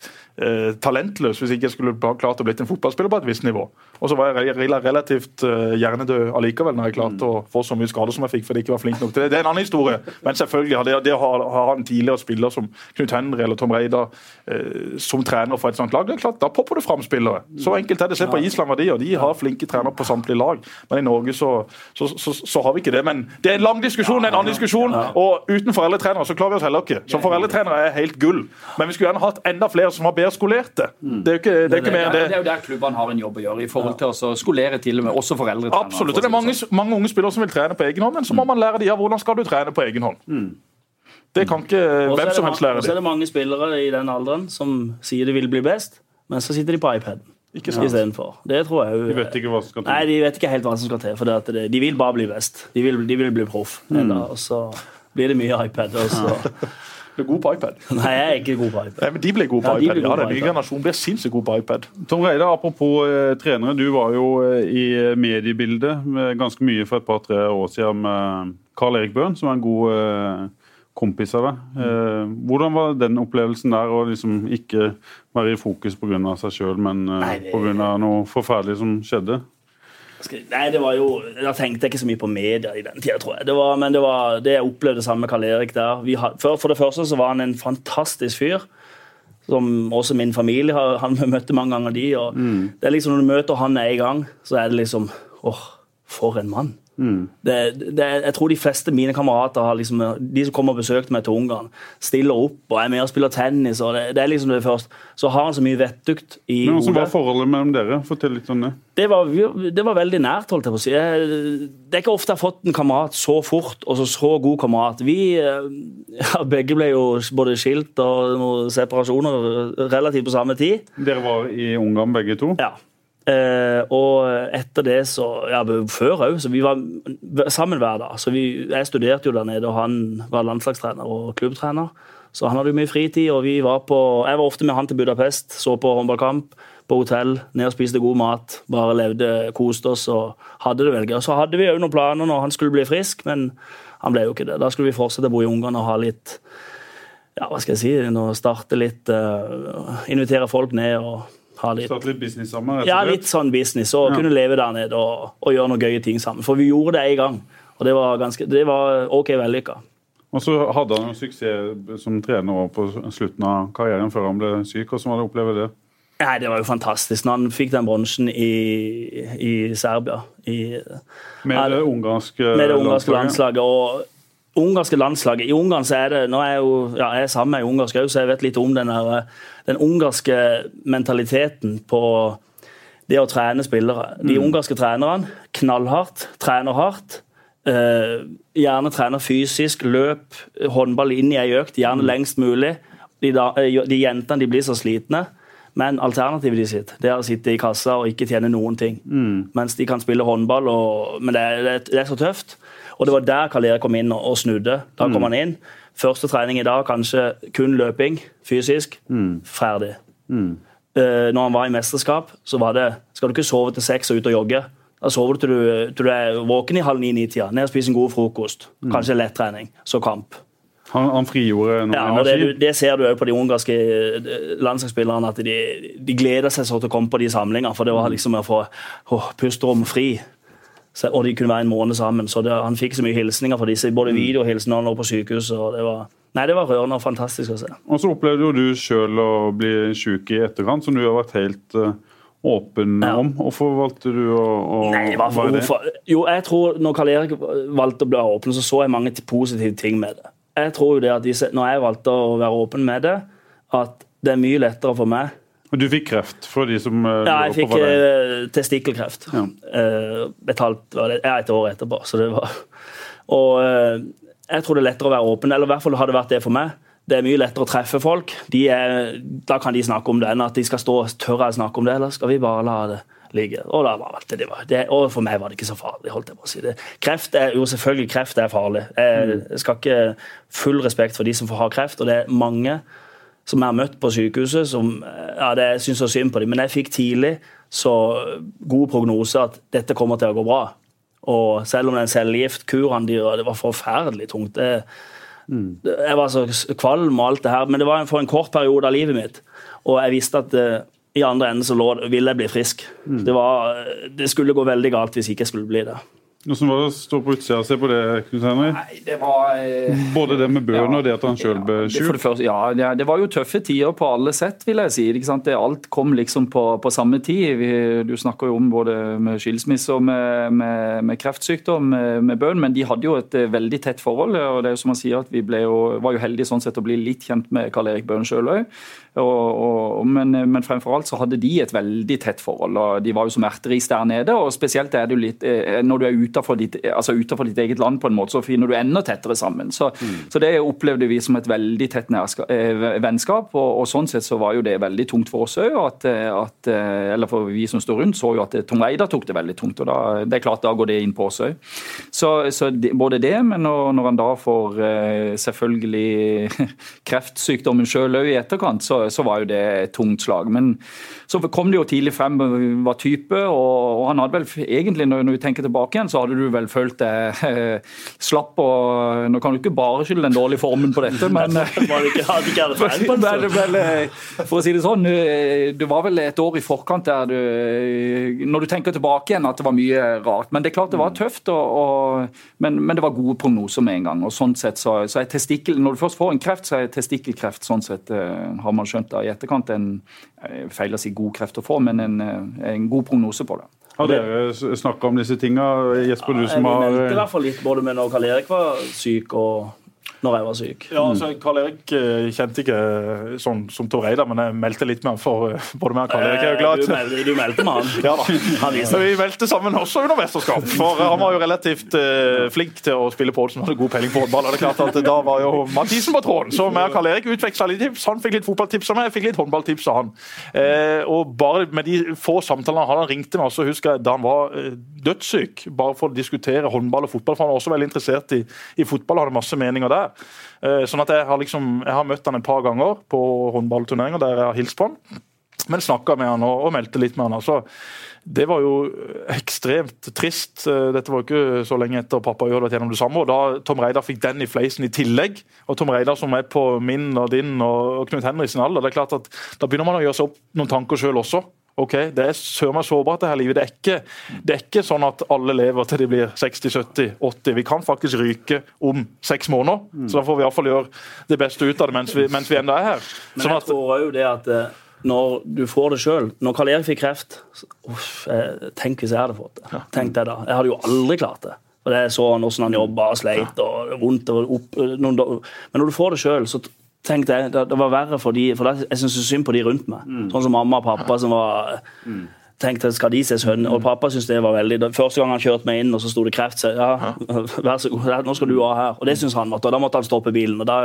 eh, talentløs hvis ikke jeg skulle klart å bli en fotballspiller på et visst nivå. Og så var jeg relativt uh, hjernedød allikevel når jeg klarte å få så mye skader som jeg fikk fordi jeg ikke var flink nok til det. Det er en annen historie. Men selvfølgelig, det, det å ha, ha, en tidligere spiller som Knut Henry eller Tom Reidar uh, som trener for et sånt lag, det er klart, da popper det fram spillere. Så enkelt er det. Se på Island og de, og de har flinke trenere på samtlige lag. Men i Norge så, så, så, så, har vi ikke det. Men det er en lang diskusjon, en annen diskusjon. Og uten foreldretrenere så klarer vi oss heller ikke. Som foreldretrenere er helt gull. Men vi skulle gjerne hatt enda flere som var bedre skolerte. Det er jo ikke, det er ikke mer enn det. Det er jo der klubbene har en jobb å gjøre. i forhold til å skolere til og med også foreldretrenere. Absolutt. Det er mange, mange, unge spillere som vil trene på egen hånd, men så må man lære de ja, hvordan skal du trene på egen hånd. Mm. Det kan ikke hvem som helst lære dem. Og så er det mange spillere i den alderen som sier de vil bli best, men så sitter de på iPaden. Ikke sant? Istedenfor. Det tror jeg De vet ikke hva som skal til? Nei, de vet ikke helt hva som skal til. For det, de vil bare bli best. De vil, de vil bli proff. Mm. Og så blir det mye iPad. Og så blir god på iPad. Nei, jeg er ikke god på iPad. Nei, men De blir gode på ja, iPad. Ja, Den nye generasjonen blir sinnssykt god på iPad. Tom Reide, apropos eh, trenere. Du var jo eh, i mediebildet ganske mye for et par-tre år siden med Carl Erik Bøhn, som er en god eh, kompis av deg. Eh, hvordan var den opplevelsen der, å liksom ikke være i fokus pga. seg sjøl, men eh, pga. noe forferdelig som skjedde? Nei, det var jo, Da tenkte jeg ikke så mye på media i den tida, tror jeg. Det var, men det var det jeg opplevde sammen med Karl Erik der. Had, for, for, det første så var han en fantastisk fyr. Som også min familie har han møtte mange ganger. de, og mm. det er liksom Når du møter han i gang, så er det liksom åh, for en mann. Mm. Det, det, jeg tror de fleste mine kamerater, har liksom, de som kommer og besøker meg til Ungarn, stiller opp og er med og spiller tennis. og det, det er liksom det først. Så har han så mye vettugt i Men Hvordan var forholdet mellom dere? Fortell litt om det. Det var, det var veldig nært, holdt jeg på å si. Det er ikke ofte jeg har fått en kamerat så fort, og så, så god kamerat. Vi ja, begge ble jo både skilt og noen separasjoner relativt på samme tid. Dere var i Ungarn begge to? Ja. Eh, og etter det så Ja, før òg, så vi var sammen hver dag. Så vi, jeg studerte jo der nede, og han var landslagstrener og klubbtrener. Så han hadde jo mye fritid, og vi var på Jeg var ofte med han til Budapest, så på håndballkamp på hotell, ned og spiste god mat. Bare levde, koste oss og hadde det veldig gøy. Så hadde vi òg noen planer når han skulle bli frisk, men han ble jo ikke det. Da skulle vi fortsette å bo i Ungarn og ha litt ja, hva skal jeg si, nå starte litt uh, Invitere folk ned og ha litt, Starte litt business sammen? Ja, litt sånn business. Og ja. kunne leve der nede og, og, gjøre noen gøye ting sammen. For vi gjorde det en gang, og det var, ganske, det var OK vellykka. Og så hadde han suksess som trener på slutten av karrieren før han ble syk. Hvordan var det å oppleve det? Nei, Det var jo fantastisk når han fikk den bronsen i, i, Serbia. I, med det ungarske, med det ungarske landslaget. og ungarske landslaget. I Ungarn så er det Nå er jeg jo ja, jeg er sammen med ungarsk òg, så jeg vet litt om den, der, den ungarske mentaliteten på det å trene spillere. De mm. ungarske trenerne knallhardt, trener hardt. Eh, gjerne trener fysisk, løp, håndball inn i ei økt, gjerne mm. lengst mulig. De, da, eh, de jentene de blir så slitne. Men alternativet de sitt, det er å sitte i kassa og ikke tjene noen ting. Mm. Mens de kan spille håndball, og, men det er, det er så tøft. Og det var der Karl Erik kom inn og, snudde. Da kom mm. han inn. Første trening i dag kanskje kun løping, fysisk. Mm. Ferdig. Mm. Uh, når han var i mesterskap, så var det Skal du ikke sove til seks og ut og jogge? Da sover du til du, til du er våken i halv ni-ni-tida. Ned og spise en god frokost. Mm. Kanskje lettrening. Så kamp. Han, han frigjorde noe Ja, energi? det, det ser du òg på de ungarske eh, landslagsspillerne, at de, de gleder seg så til å komme på de samlingene. For det var liksom å få pusterom fri. Og de kunne være en måned sammen. Så det, han fikk så mye hilsninger fra disse, både videohilsener og han lå på sykehuset. og det var... Nei, det var rørende og fantastisk å se. Og så opplevde jo du sjøl å bli sjuk i etterkant, som du har vært helt eh, åpen Ja. om. Hvorfor valgte du å, å Nei, hva for, være det? hvorfor? Jo, jeg tror når Karl Erik valgte å bli åpen, så så jeg mange positive ting med det. Jeg tror jo det at disse, Når jeg valgte å være åpen med det, at det er mye lettere for meg Du fikk kreft fra de som eh, Ja, jeg fikk er. eh, testikkelkreft. Ja. Uh, betalt var det, et år etterpå. Så det var, og jeg tror det er lettere å være åpen, eller i hvert fall har det vært det for meg. Det er mye lettere å treffe folk. De er, da kan de snakke om det, enn at de skal stå og tørre å snakke om det, eller skal vi bare la det ligge? Og, da var det, det, var, det, og for meg var det ikke så farlig. holdt jeg på å si. Det, kreft er jo selvfølgelig kreft er farlig. Jeg, jeg skal ikke full respekt for de som får ha kreft, og det er mange som jeg har møtt på sykehuset, som ja, det, jeg syns er synd på dem. Men jeg fikk tidlig så god prognose at dette kommer til å gå bra. Og selv om den cellegiftkuren de gjør, det var forferdelig tungt. Det, mm. jeg var så kvalm og alt det her, men det var for en kort periode av livet mitt. Og jeg visste at eh, i andre enden så lå, ville jeg bli frisk. Det, var, det skulle gå veldig galt hvis ikke jeg skulle bli det. Hvordan var det å stå på utsida og se på det? Knut Henrik? Nei, det var eh, Både det med bøen og det at han sjøl ble sjuk? ja, det, var jo tøffe tider på alle sett, vil jeg si. Det, alt kom liksom på, på samme tid. Vi, du snakker jo om både med skilsmisse og med, med, med kreftsykdom med, med bøen, men de hadde jo et eh, veldig tett forhold. og det er jo som han sier at Vi jo, var jo heldige sånn sett å bli litt kjent med Karl Erik Bøhn sjøl òg. Men, men fremfor alt så hadde de et veldig tett forhold. og De var jo som erteris der nede. og Spesielt er det jo litt eh, når du er utenfor ditt, altså utenfor ditt eget land, på en måte, så finner du enda tettere sammen. Så, så det opplevde vi som et veldig tett eh, vennskap. Og, og sånn sett så var jo det veldig tungt for oss òg. Eh, eller for vi som står rundt, så jo at Tom Reidar tok det veldig tungt. og da, Det er klart, da går det inn på oss òg. Så, så både det, men når, når han da får selvfølgelig kreftsykdommen sjøl òg i etterkant, så, så var jo det et tungt slag. Men så kom det jo tidlig frem hva type, og, og han hadde vel egentlig, når, når vi tenker tilbake igjen, så hadde du vel følt deg eh, slapp og Nå kan du ikke bare skylde den dårlige formen på dette, men for å si det sånn, eh, det var vel et år i forkant der du eh, Når du tenker tilbake igjen at det var mye rart. Men det er klart det var tøft, og, og, men, men det var gode prognoser med en gang. og sånn sett så, så er testikkel, Når du først får en kreft, så er testikkelkreft sånn sett, eh, har man skjønt da i etterkant en eh, feil å si god kreft å få, men en, eh, en god prognose på det. Har dere snakka om disse tinga? Jesper, du som har Jeg meldte i hvert fall litt både med når Karl Erik var syk, og når jeg var syk. Ja, altså, Karl Erik eh, kjente ikke eh, sånn som Tor Eidar, men jeg meldte litt med han for eh, både meg og Karl Erik er glad. Du meldte, du meldte med han. Ja da. Han Så vi meldte sammen også under mesterskap. For han var jo relativt uh, flink til å spille på som hadde god peiling på håndball. Og det er klart at Da var jo Mathisen på tråden, så meg og Karl Erik utveksla litt tips. Han fikk litt fotballtips av meg, jeg fikk litt håndballtips av han. Uh, og bare med de få samtalene han ringte meg, så husker jeg da han var dødssyk, bare for å diskutere håndball og fotball, for han var også veldig interessert i, i fotball og hadde masse meninger der. Eh, sånn at jeg har, liksom, jeg har møtt han et par ganger på håndballturneringer der jeg har hilst på han. Men snakka med han og, meldte litt med han. altså det var jo ekstremt trist. Eh, Dette var jo ikke så lenge etter pappa og hadde vært gjennom det samme. og Da Tom Reidar fikk den i fleisen i tillegg, og Tom Reidar som er på min og din og Knut Henriksen alder, det er klart at da begynner man å gjøre seg opp noen tanker sjøl også. Ok, Det er søren meg sårbart, det her livet. Det er, ikke, det er ikke sånn at alle lever til de blir 60-70-80. Vi kan faktisk ryke om seks måneder, så da får vi iallfall gjøre det beste ut av det mens vi, mens vi ennå er her. Men Sånn jeg at, tror jo det at eh, når du får det sjøl Når Karl Erik fikk kreft uff, Tenk hvis jeg hadde fått det. Tenk det da. Jeg hadde jo aldri klart det. For det er sånn hvordan han jobba og sleit og vondt. Og opp, noen, men når du får det sjøl, så tenkte jeg det, det var verre for de For jeg syns synd på de rundt meg. Sånn som mamma og pappa som var tenkte skal de se sønn, og Pappa syntes det var veldig Første gang han kjørte meg inn, og så sto det kreft, så ja, vær så god, nå skal du ha her. Og det syntes han måtte, og da måtte han stoppe bilen. Og, da,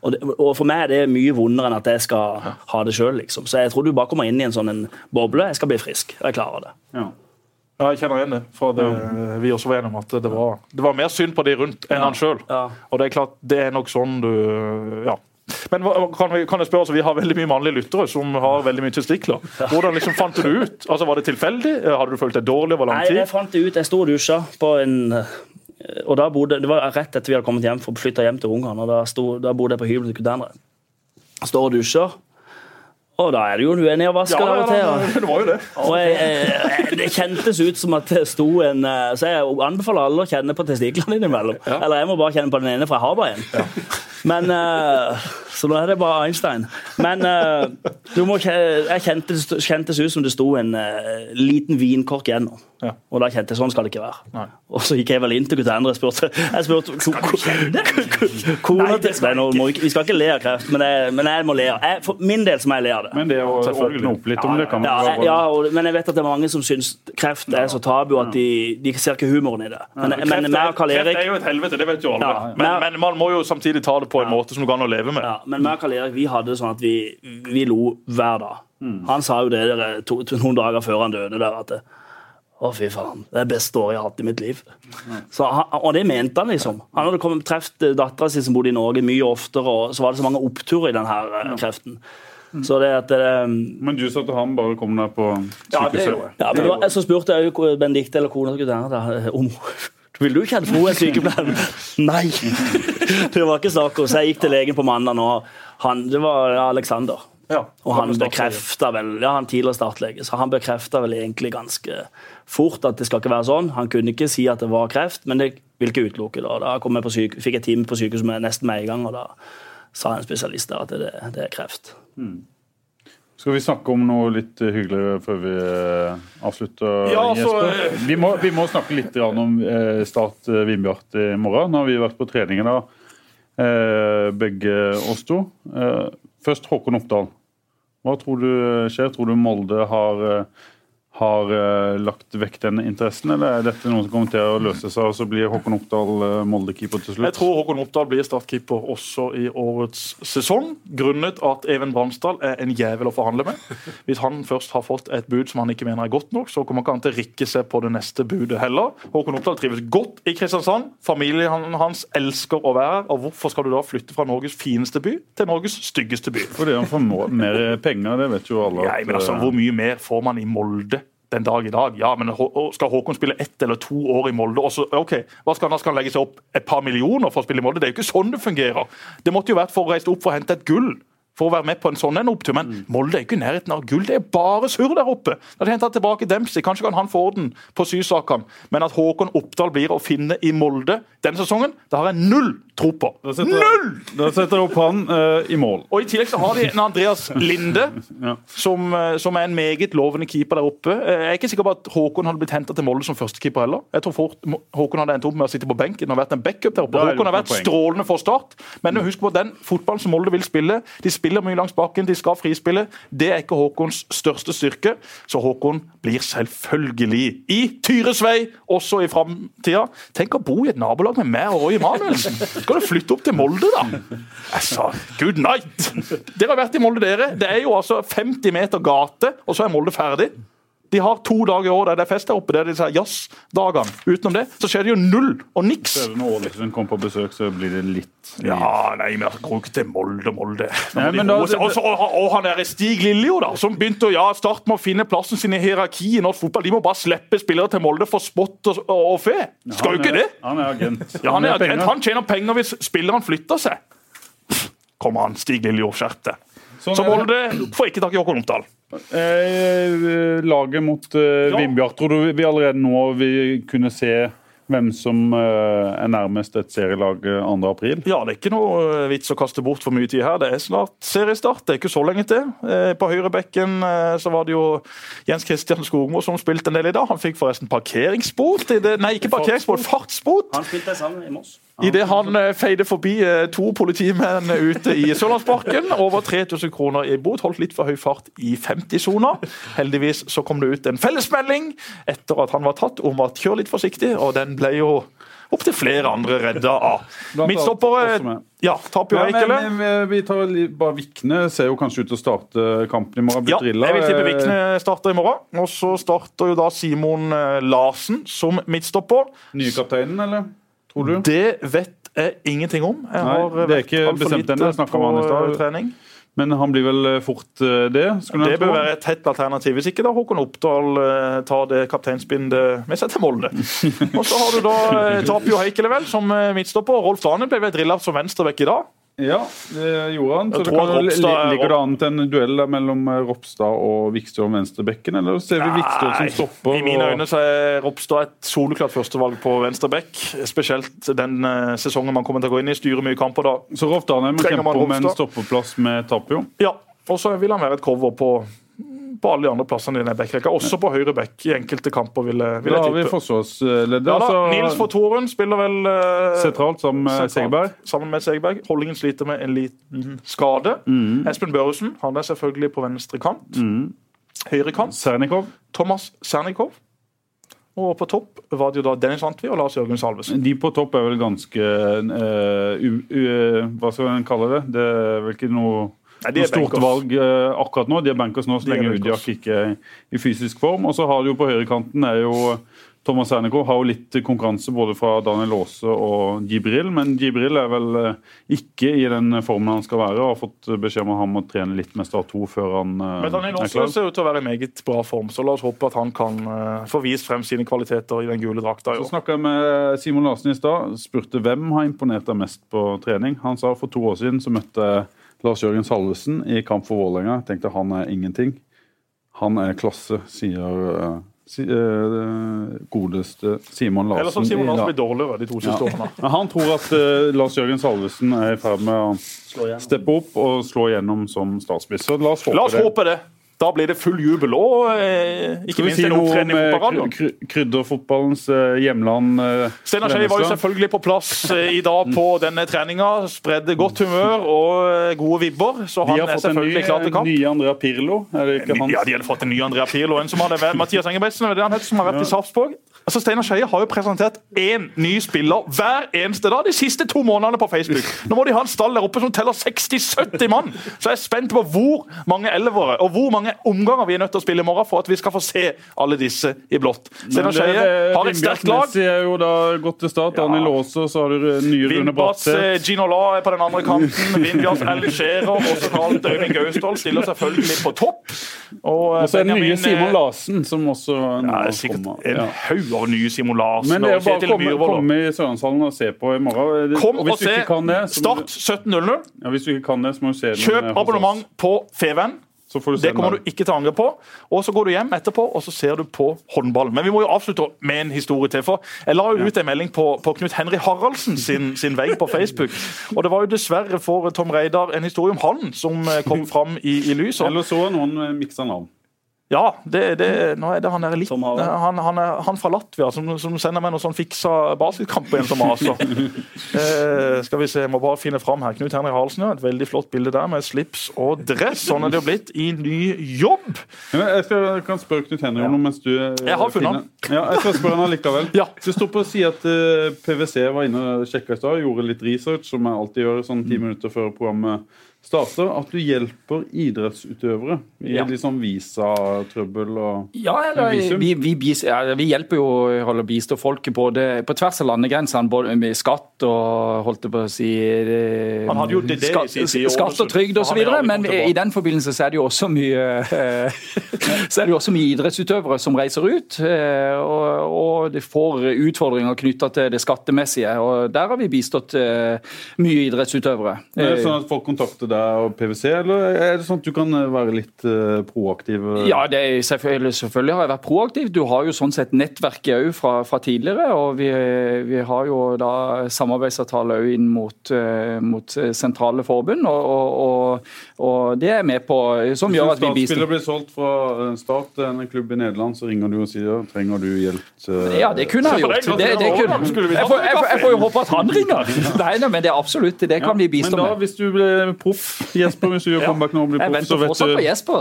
og, det, og for meg er det mye vondere enn at jeg skal ha det sjøl, liksom. Så jeg tror du bare kommer inn i en sånn en boble. Jeg skal bli frisk. Jeg klarer det. ja. Ja, jeg kjenner igjen det. For det, vi også var enige om at det var, det var mer synd på de rundt enn han sjøl. Ja. Og det er klart, det er nok sånn du Ja. Men kan, vi, kan jeg spørre, altså, Vi har veldig mye mannlige lyttere som har veldig mye testikler. Hvordan liksom fant du det ut? Altså, Var det tilfeldig? Hadde du følt deg dårlig over lang Nei, jeg fant det ut. Jeg sto og dusja på en og da bodde, Det var rett etter vi hadde kommet hjem for å flytte hjem til Ungarn. og Da, sto, da bodde jeg på hybelen til Kudanere. Står og dusjer. Og da er det jo en vaske Ja, av og til. ja, det var jo det. og jeg, jeg, det kjentes ut som at det sto en eh, Så jeg anbefaler alle å kjenne på testiklene innimellom. Eller jeg må bare kjenne på den ene, for jeg har bare en. Men uh, Så nå er det bare Einstein. Men uh, du må, jeg kjente, kjentes ut som det sto en uh, liten vinkork gjennom. Ja. Og da kjente jeg sånn skal det ikke være. Nei. Og så gikk jeg vel inn til Gutendre og spurte Jeg spurte Kona til Nei, nå må vi, vi skal ikke le av kreft, men jeg, men jeg må le. av- Jeg, for min del så må jeg le av det. Men det å åpne opp litt om det kan Ja, jeg- ja og, men jeg vet at det er mange som syns kreft er så tabu at de, de ser ikke humoren i det. Men, men meg og Karl Kreft er jo et helvete, det vet jo alle. Ja. Men, men man må jo samtidig ta det på en måte som du kan å leve med. ja, men meg og Karl Erik vi hadde det sånn at vi, vi lo hver dag. Mm. Han sa jo det der, to, to, noen dager før han døde der at det, å, fy faen. Det er det beste året jeg har hatt i mitt liv. Så han, og det mente han, liksom. Han hadde kommet truffet dattera si som bodde i Norge, mye oftere, og så var det så mange oppturer i den her ja. kreften. Mm. Så det at det, Men du sa til ham bare kom deg på Ja, det sykehuset. Ja, men det var, Så spurte jeg jo Benedicte eller kona om vil du kjenne for hun er sykepleier. Nei! Det var ikke snakk om. Så jeg gikk til legen på mandag, og han, det var Alexander. Ja. Og han bekrefta vel ja, han tidligere startlege, så han bekrefta vel egentlig ganske fort at det skal ikke være sånn. Han kunne ikke si at det var kreft, men det vil ikke utelukke det. Da kom jeg på syke, fikk jeg time på sykehuset nesten med en gang, og da sa en spesialist der at det, det er kreft. Skal vi snakke om noe litt hyggeligere før vi eh, avslutter, Ja, altså, eh, Vi må, vi må snakke litt om eh, Start eh, Vindbjart i morgen. Nå har vi vært på trening eh, begge oss to. Eh, først Håkon Oppdal. Hva tror du skjer? Tror du Molde har, eh, har eh, lagt vekk den interessen, eller er dette noe som kommer til å løse seg, og så blir Håkon Oppdal eh, Molde-keeper til slutt? Jeg tror Håkon Oppdal blir startkeeper også i årets sesong, grunnet at Even Bransdal er en jævel å forhandle med. Hvis han først har fått et bud som han ikke mener er godt nok, så kommer ikke han til å rikke seg på det neste budet heller. Håkon Oppdal trives godt i Kristiansand. Familien hans elsker å være her. Og hvorfor skal du da flytte fra Norges fineste by til Norges styggeste by? Fordi han får mer penger, det vet jo alle. At, men altså, eh, Hvor mye mer får man i Molde den dag i dag? Ja, men Skal Håkon spille ett eller to år i Molde? Også, ok, hva Skal han skal han legge seg opp et par millioner for å spille i Molde? Det er jo ikke sånn det fungerer. Det måtte jo vært for å reise opp for å hente et gull. For å være med på en sånn en opptur. Men Mm. Molde er ikke i nærheten av gull. Det er bare surr der oppe. Da de henter tilbake Dempsey. Kanskje kan han få orden på sysakene. Men at Håkon Oppdal blir å finne i Molde denne sesongen, det har jeg null tro på. Da setter, Null! Da setter opp han uh, i mål. Og I tillegg så har de en Andreas Linde, Ja. som, eh, som er en meget lovende keeper der oppe. Eh, Jeg er ikke sikker på at Håkon hadde blitt henta til Molde som førstekeeper heller. Jeg tror fort Håkon hadde endt opp med å sitte på benken og vært en backup der oppe. Håkon har vært strålende for Start, men husk på den fotballen som Molde vil spille. De spiller mye langs bakken, de skal frispille. Det er ikke Håkons største styrke, så Håkon blir selvfølgelig i Tyresvei også i framtida. Tenk å bo i et nabolag med meg og Roy Emanuelsen. Skal du flytte opp til Molde, da? Jeg sa good night! Dere har vært i Molde, dere. Det er jo altså 50 meter gate, og så er Molde ferdig. De har to dager i år der det er fest der oppe. Det er disse jazzdagene. Utenom det så skjer det jo null og niks. Når Ålesund kommer på besøk, så blir det litt Ja, nei, men altså, gå ikke til Molde, Molde. Og han der Stig Liljo, da, som begynte å ja, starte med å finne plassen sin i hierarkiet i norsk fotball. De må bare slippe spillere til Molde for spott og, og, fe. Skal jo ikke det? Han er agent. Ja, han, er, agent. han tjener penger hvis spilleren flytter seg. Kommer han, Stig Liljo, skjerp deg. Sånn Så det. Molde får ikke tak i Håkon Omdal. Eh, laget mot eh, Ja. Vindbjart, tror du vi allerede nå vil kunne se hvem som eh, er nærmest et serielag eh, 2. april? Ja, det er ikke noe eh, vits å kaste bort for mye tid her. Det er snart seriestart. Det er ikke så lenge til. Eh, På høyrebekken eh, så var det jo Jens Christian Skogmo som spilte en del i dag. Han fikk forresten parkeringsbot. Nei, ikke parkeringsbot, fartsbot. Han spilte sammen i Moss. Idet han eh, feide forbi eh, to politimenn ute i Sørlandsparken. Over 3000 kroner i bot. Holdt litt for høy fart i 50-sona. Heldigvis så kom det ut en fellesmelding etter at han var tatt om at kjør litt forsiktig, og den ble jo opptil flere andre redda av. Midtstoppere ja, taper jo Eikele. men, vi tar bare Vikne ser jo kanskje ut til å starte kampen i morgen. Ja, jeg vil tippe Eh, Vikne starter i morgen. Og så starter jo da Simon eh, Larsen som midtstopper. Nye kapteinen, eller? Tror du? Det vet jeg ingenting om. Jeg Nei, har eh, det er vært ikke altfor lite på, trening. Men han blir vel eh, fort eh, det? Det bør være et tett alternativ. Hvis ikke da Håkon Oppdal tar det kapteinsbindet med seg til Molde. Og så har du da Tapio Heikelevel som midtstopper. Rolf Dane ble vel drilla som venstrebekk i dag. Ja, det gjorde han. Så det kan, Ropstad er- ligger det an til en duell mellom eh, Ropstad og Vikstøl om venstrebekken, eller ser vi Vikstøl som stopper? I mine øyne så er Ropstad et soleklart førstevalg på venstrebekk. Spesielt den eh, sesongen man kommer til å gå inn i. Styrer mye kamper da. Så Ropstad er må kjempe om en stoppeplass med Tapio. Ja, og så vil han være et cover på, på alle de andre plassene i den backrekka. Også på høyre back i enkelte kamper, vil, jeg- vil Da har vi tippe. forsvarsleddet. Ja, da, Nils Fortoren spiller vel eh, sentralt sammen med sentralt, Segerberg. Sammen med Segerberg. Holdingen sliter med en liten skade. Mm. Espen Børresen han er selvfølgelig på venstre kant. Høyre kant. Sernikov. Thomas Sernikov. Og på topp var det jo da Dennis Antvi og Lars Jørgen Salvesen. De på topp er vel ganske uh, u, u, Hva skal en kalle det? Det er vel ikke noe, Nei, noe stort valg uh, akkurat nå. De er bankers nå, så lenge. Udiak ikke er i fysisk form. Og så har du jo på høyrekanten er jo Thomas Sernikov har jo litt konkurranse både fra Daniel Aase og Gibril, men Gibril er vel eh, ikke i den formen han skal være, og har fått beskjed om at han må trene litt med Start 2 før han eh, Men Daniel er Aase ser ut til å være i meget bra form, så la oss håpe at han kan få vist frem sine kvaliteter i den gule drakta. i Så snakka jeg med Simon Larsen i stad. Spurte hvem har imponert deg mest på trening. Han sa for to år siden så møtte jeg Lars Jørgen Salvesen i kamp for Vålerenga. Tenkte han er ingenting. Han er klasse, sier eh, si, uh, godeste Simon Larsen. Eller som Simon Larsen blir dårligere de to siste årene. Men han tror at uh, Lars Jørgen Salvesen er i ferd med å steppe opp og slå igjennom som statsminister. La oss håpe La oss det. håpe det. Da blir det full jubel og eh, ikke minst si en opptrening på eh, radioen. kry- kry- krydderfotballens eh, hjemland? eh, Steinar Skei var jo selvfølgelig på plass eh, i dag på denne treninga. Spredde godt humør og eh, gode vibber, så han er fått ny, selvfølgelig klar til kamp. Ny Andrea Pirlo. Er det ikke hans? Ja, de hadde fått en ny Andrea Pirlo. En som hadde vært, Mathias Engebretsen, det han heter, som har vært i Sarpsborg. Altså, Steinar Skeie har jo presentert én ny spiller hver eneste dag de siste to månedene på Facebook. Nå må de ha en stall der oppe som teller 60-70 mann. Så jeg er spent på hvor mange elvere og hvor mange omganger vi er nødt til å spille i morgen for at vi skal få se alle disse i blått. Steinar Skeie har et sterkt lag. Messi er jo da gått til start. Daniel Aase, så har du nye Rune Bratseth. Gino La er på den andre kanten. Vindbjørn Ellen og sentralt Øyvind Gausdal, stiller selvfølgelig på topp. Og, eh, Og så er det nye Simon eh, Larsen, som også nå Ja, det er sikkert kommer. en Ja. haug av nye Simon Larsen Men det er bare å komme, komme i Sørlandshallen og se på i morgen. Kom og og se det, Start 17.00. ja, hvis du ikke kan det, så må du se den Kjøp eh, abonnement på Feven. Så får du se Det kommer du ikke til å angre på. Og så går du hjem etterpå og så ser du på håndballen. Men vi må jo avslutte med en historie til. for Jeg la jo ut en melding på, på Knut Henry Haraldsen sin, sin vegg på Facebook. Og det var jo dessverre for Tom Reidar en historie om han som eh, kom fram i, i lyset. Eller så noen eh, miksa navn. Ja, det, det, nå er det han der litt han, han, er, han fra Latvia som, som sender meg noen sånn fiksa basketkamp igjen en som maser. eh, skal vi se, jeg må bare finne fram her. Knut Henrik Halsen, ja. Et veldig flott bilde der med slips og dress. Sånn er det jo blitt i ny jobb. Ja, jeg, skal, jeg kan spørre Knut Henrik om noe mens du eh, Jeg har funnet han. Ja, jeg skal spørre han allikevel. Ja. Det står på å si at uh, PwC var inne og sjekka i stad, gjorde litt research, som jeg alltid gjør sånn Mm. ti minutter før programmet starter, at du hjelper idrettsutøvere i Ja. liksom visatrøbbel og Ja, eller, Visum? vi, vi, bis- ja, vi hjelper jo holder bistå folk både på tvers av landegrensene, både med skatt og holdt jeg på å si Han hadde jo det- det i sin tid Skatt og trygd osv. Men i den forbindelse så er det jo også mye eh, så er det jo også mye idrettsutøvere som reiser ut, eh, og, og de får utfordringer knytta til det skattemessige. og Der har vi bistått eh, mye idrettsutøvere. Er det er sånn at folk kontakter deg og PwC, eller er det sånn at du kan eh, være litt uh, proaktiv? eh? Ja, det er selvfølgelig, selvfølgelig har jeg vært proaktiv. Du har jo sånn sett nettverket òg fra, fra tidligere. Og vi, vi har jo da samarbeidsavtale òg inn mot, mot sentrale forbund. Og, og, og, og det er med på Som gjør at vi Hvis bistår. startspiller blir solgt fra en Start til en klubb i Nederland, så ringer du og sier trenger du hjelp til Ja, det kunne jeg gjort. Det, det kunne. Jeg, får, jeg, får, jeg får jo håpe at han ringer. Nei, nei, men det er absolutt. Det kan vi bistå Men da, hvis du blir proff, Jesper, hvis du gjør comeback nå og blir proff, så vet du,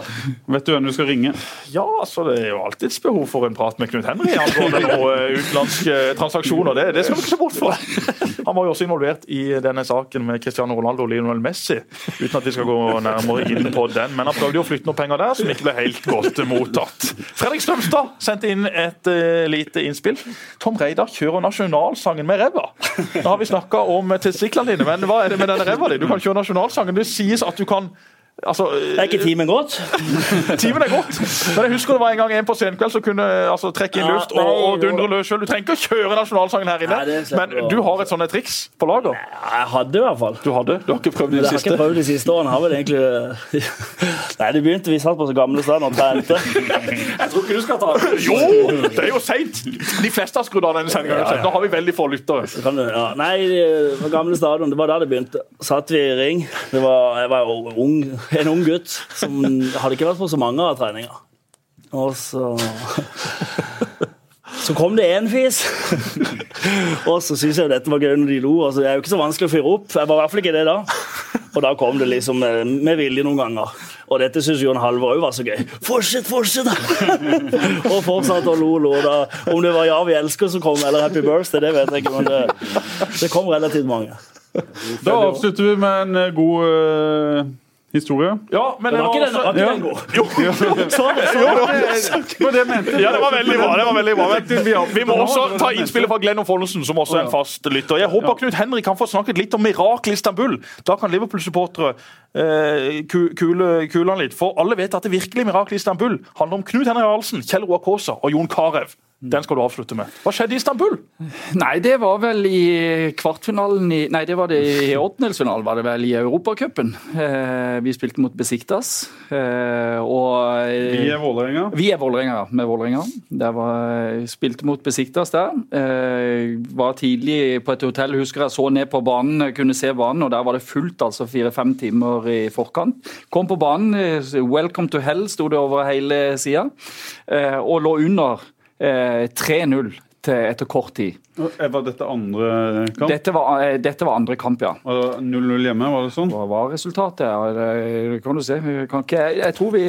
vet du hvem du skal ringe. Ja, så det er jo alltids behov for en prat med Knut Henry angående noen eh, utenlandske transaksjoner. Det, det skal vi ikke se bort fra. Han var jo også involvert i denne saken med Cristiano Ronaldo og Lionel Messi, uten at vi skal gå nærmere inn på den. Men han prøvde jo å flytte noen penger der som ikke ble helt godt mottatt. Fredrik Strømstad sendte inn et uh, lite innspill. Tom Reidar kjører nasjonalsangen med ræva. Nå har vi snakka om testiklene dine, men hva er det med denne ræva di? Du kan kjøre nasjonalsangen. Det sies at du kan Altså, Er ikke timen gått? Timen er gått. Men jeg husker det var en gang en på senkveld som kunne altså, trekke inn Ja, luft og, nei, og dundre løs sjøl. Du trenger ikke å kjøre nasjonalsangen her inne, Nei, men du har et sånt triks på lager. Ja, jeg hadde i hvert fall. Du hadde? Du har ikke prøvd det, det siste? jeg har ikke prøvd de siste årene. Har vel egentlig Nei, det begynte Vi satt på så gamle steder og trente. Jeg tror ikke du skal ta det. Jo! Det er jo seint. De fleste har skrudd av denne sendinga. Nå har vi veldig få lyttere. Ja. Nei, det gamle stadion. Det var der det begynte. Satt vi i ring. Det var, jeg var jo ung, en ung gutt som hadde ikke vært på så mange av treninger. Og så Så kom det én fis. og så syntes jeg dette var gøy når de lo. Altså, det er jo ikke så vanskelig å fyre opp. Jeg var i hvert fall ikke det da. Og da kom det liksom med, med vilje noen ganger. Og dette syns Jon Halvor òg var så gøy. Fortsett, fortsett! og fortsatte å lo lo. Da. Om det var 'Ja, vi elsker' som kom, eller 'Happy Birthday', det vet jeg ikke. Men det, det kom relativt mange. Da avslutter vi med en eh, god eh, historie. Ja, men Det var ikke den, ikke Ja. den god. Jo, mente sorry. Ja, det var veldig bra. det var veldig bra. Vi må også ta innspillet fra Glenn Follensen, som også er en fast lytter. Jeg håper Knut Henrik kan få snakket litt om mirakel Istanbul. Da kan Liverpool-supportere eh, kule, kule han litt. For alle vet at det virkelige mirakel Istanbul handler om Knut Henrik Arlsen, Kjell Roar Kaasa og Jon Carew. Den skal du avslutte med. Hva skjedde i Istanbul? Nei, det var vel i kvartfinalen i Nei, det var det i åttendelsfinalen, var det vel i Europacupen. Eh, vi spilte mot Besiktas. Eh, og Vi er Vålerenga. Vi er Vålerenga, med Vålerenga. Der var, spilte mot Besiktas der. Eh, var tidlig på et hotell, husker jeg så ned på banen, kunne se banen, og der var det fullt altså fire-fem timer i forkant. Kom på banen, eh, 'Welcome to hell' sto det over hele sida, eh, og lå under eh, 3-0 til etter kort tid. Eh, Var dette andre kamp? Dette var, eh, dette var andre kamp, ja. Og 0-0 hjemme, var det sånn? Hva var resultatet? Ja, kan du se. Kan ikke, jeg tror vi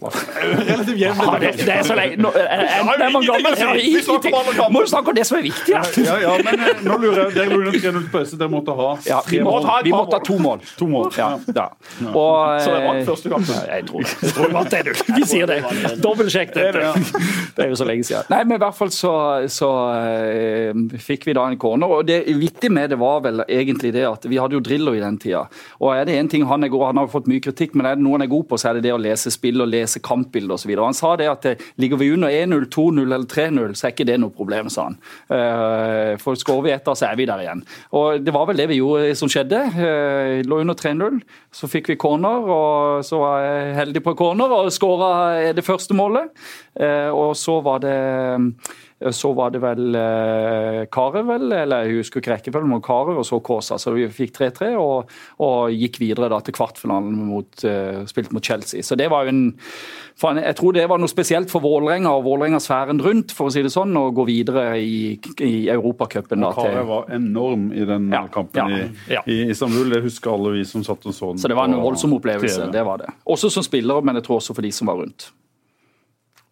Relativt jevn. Ja, det, det er så lenge Nå, er, er, er man gammel ingenting å si. eller Vi snakker om andre kamper. Må du snakke om det som er viktig? Ja. Ja, ja, men eh, nå lurer jeg Dere lurer på 3-0 pause. Dere måtte ha Ja, vi, må, mål. ha vi måtte ha to mål. To mål. Ja, ja. Og, Så det vant eh, første kampen. Jeg tror det. Jeg tror det vant 1-0. Vi sier det. Dobbeltsjekk dette. Det er jo så lenge siden. Nei, men i hvert fall så, så uh, fikk vi da en corner. Og det viktige med det var vel egentlig det at vi hadde jo Drillo i den tida. Og er det en ting han er god Han har fått mye kritikk, men er det noe han er god på, så er det det å lese spill og lese kampbilder osv. Han sa det at eh, ligger vi under 1-0, 2-0 eller 3-0, så er ikke det noe problem, sa han. Eh, For skårer vi etter, så er vi der igjen. Og det var vel det vi gjorde som skjedde. Eh, Lå under 3-0, så fikk vi corner, og så var jeg heldig på corner og skåra det første målet. Og så var det så var det vel eh, Karev, eller jeg husker ikke rekkefølgen, men Karev og så Kåsa. Så vi fikk 3-3 og, og gikk videre da til kvartfinalen mot, eh, spilt mot Chelsea. Så det var jo en Jeg tror det var noe spesielt for Vålerenga og Vålerenga-sfæren rundt, for å si det sånn, å gå videre i, i Europacupen. Karev var enorm i den Ja, kampen ja, i, ja. i Istanbul. Det husker alle vi som satt og så den. Så det var en voldsom opplevelse. TV. det var det. Også som spiller, men jeg tror også for de som var rundt.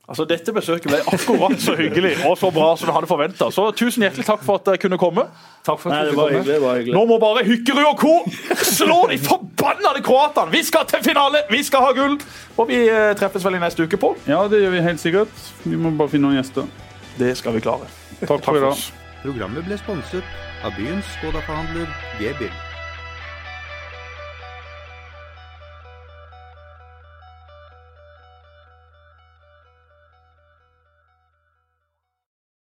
Altså, Dette besøket ble akkurat så hyggelig og så bra som vi hadde forventa. Så tusen hjertelig takk for at dere kunne komme. Takk for Nei, at det du var hyggelig. Det var hyggelig. Nå må bare Hykkerud og co. slå de forbannede kroatene! Vi skal til finale! Vi skal ha gull! Og vi eh, treffes vel i neste uke, Pål? Ja, det gjør vi helt sikkert. Vi må bare finne noen gjester. Det skal vi klare. Takk for i dag. Programmet ble sponset av byens Skoda-forhandler G-bil.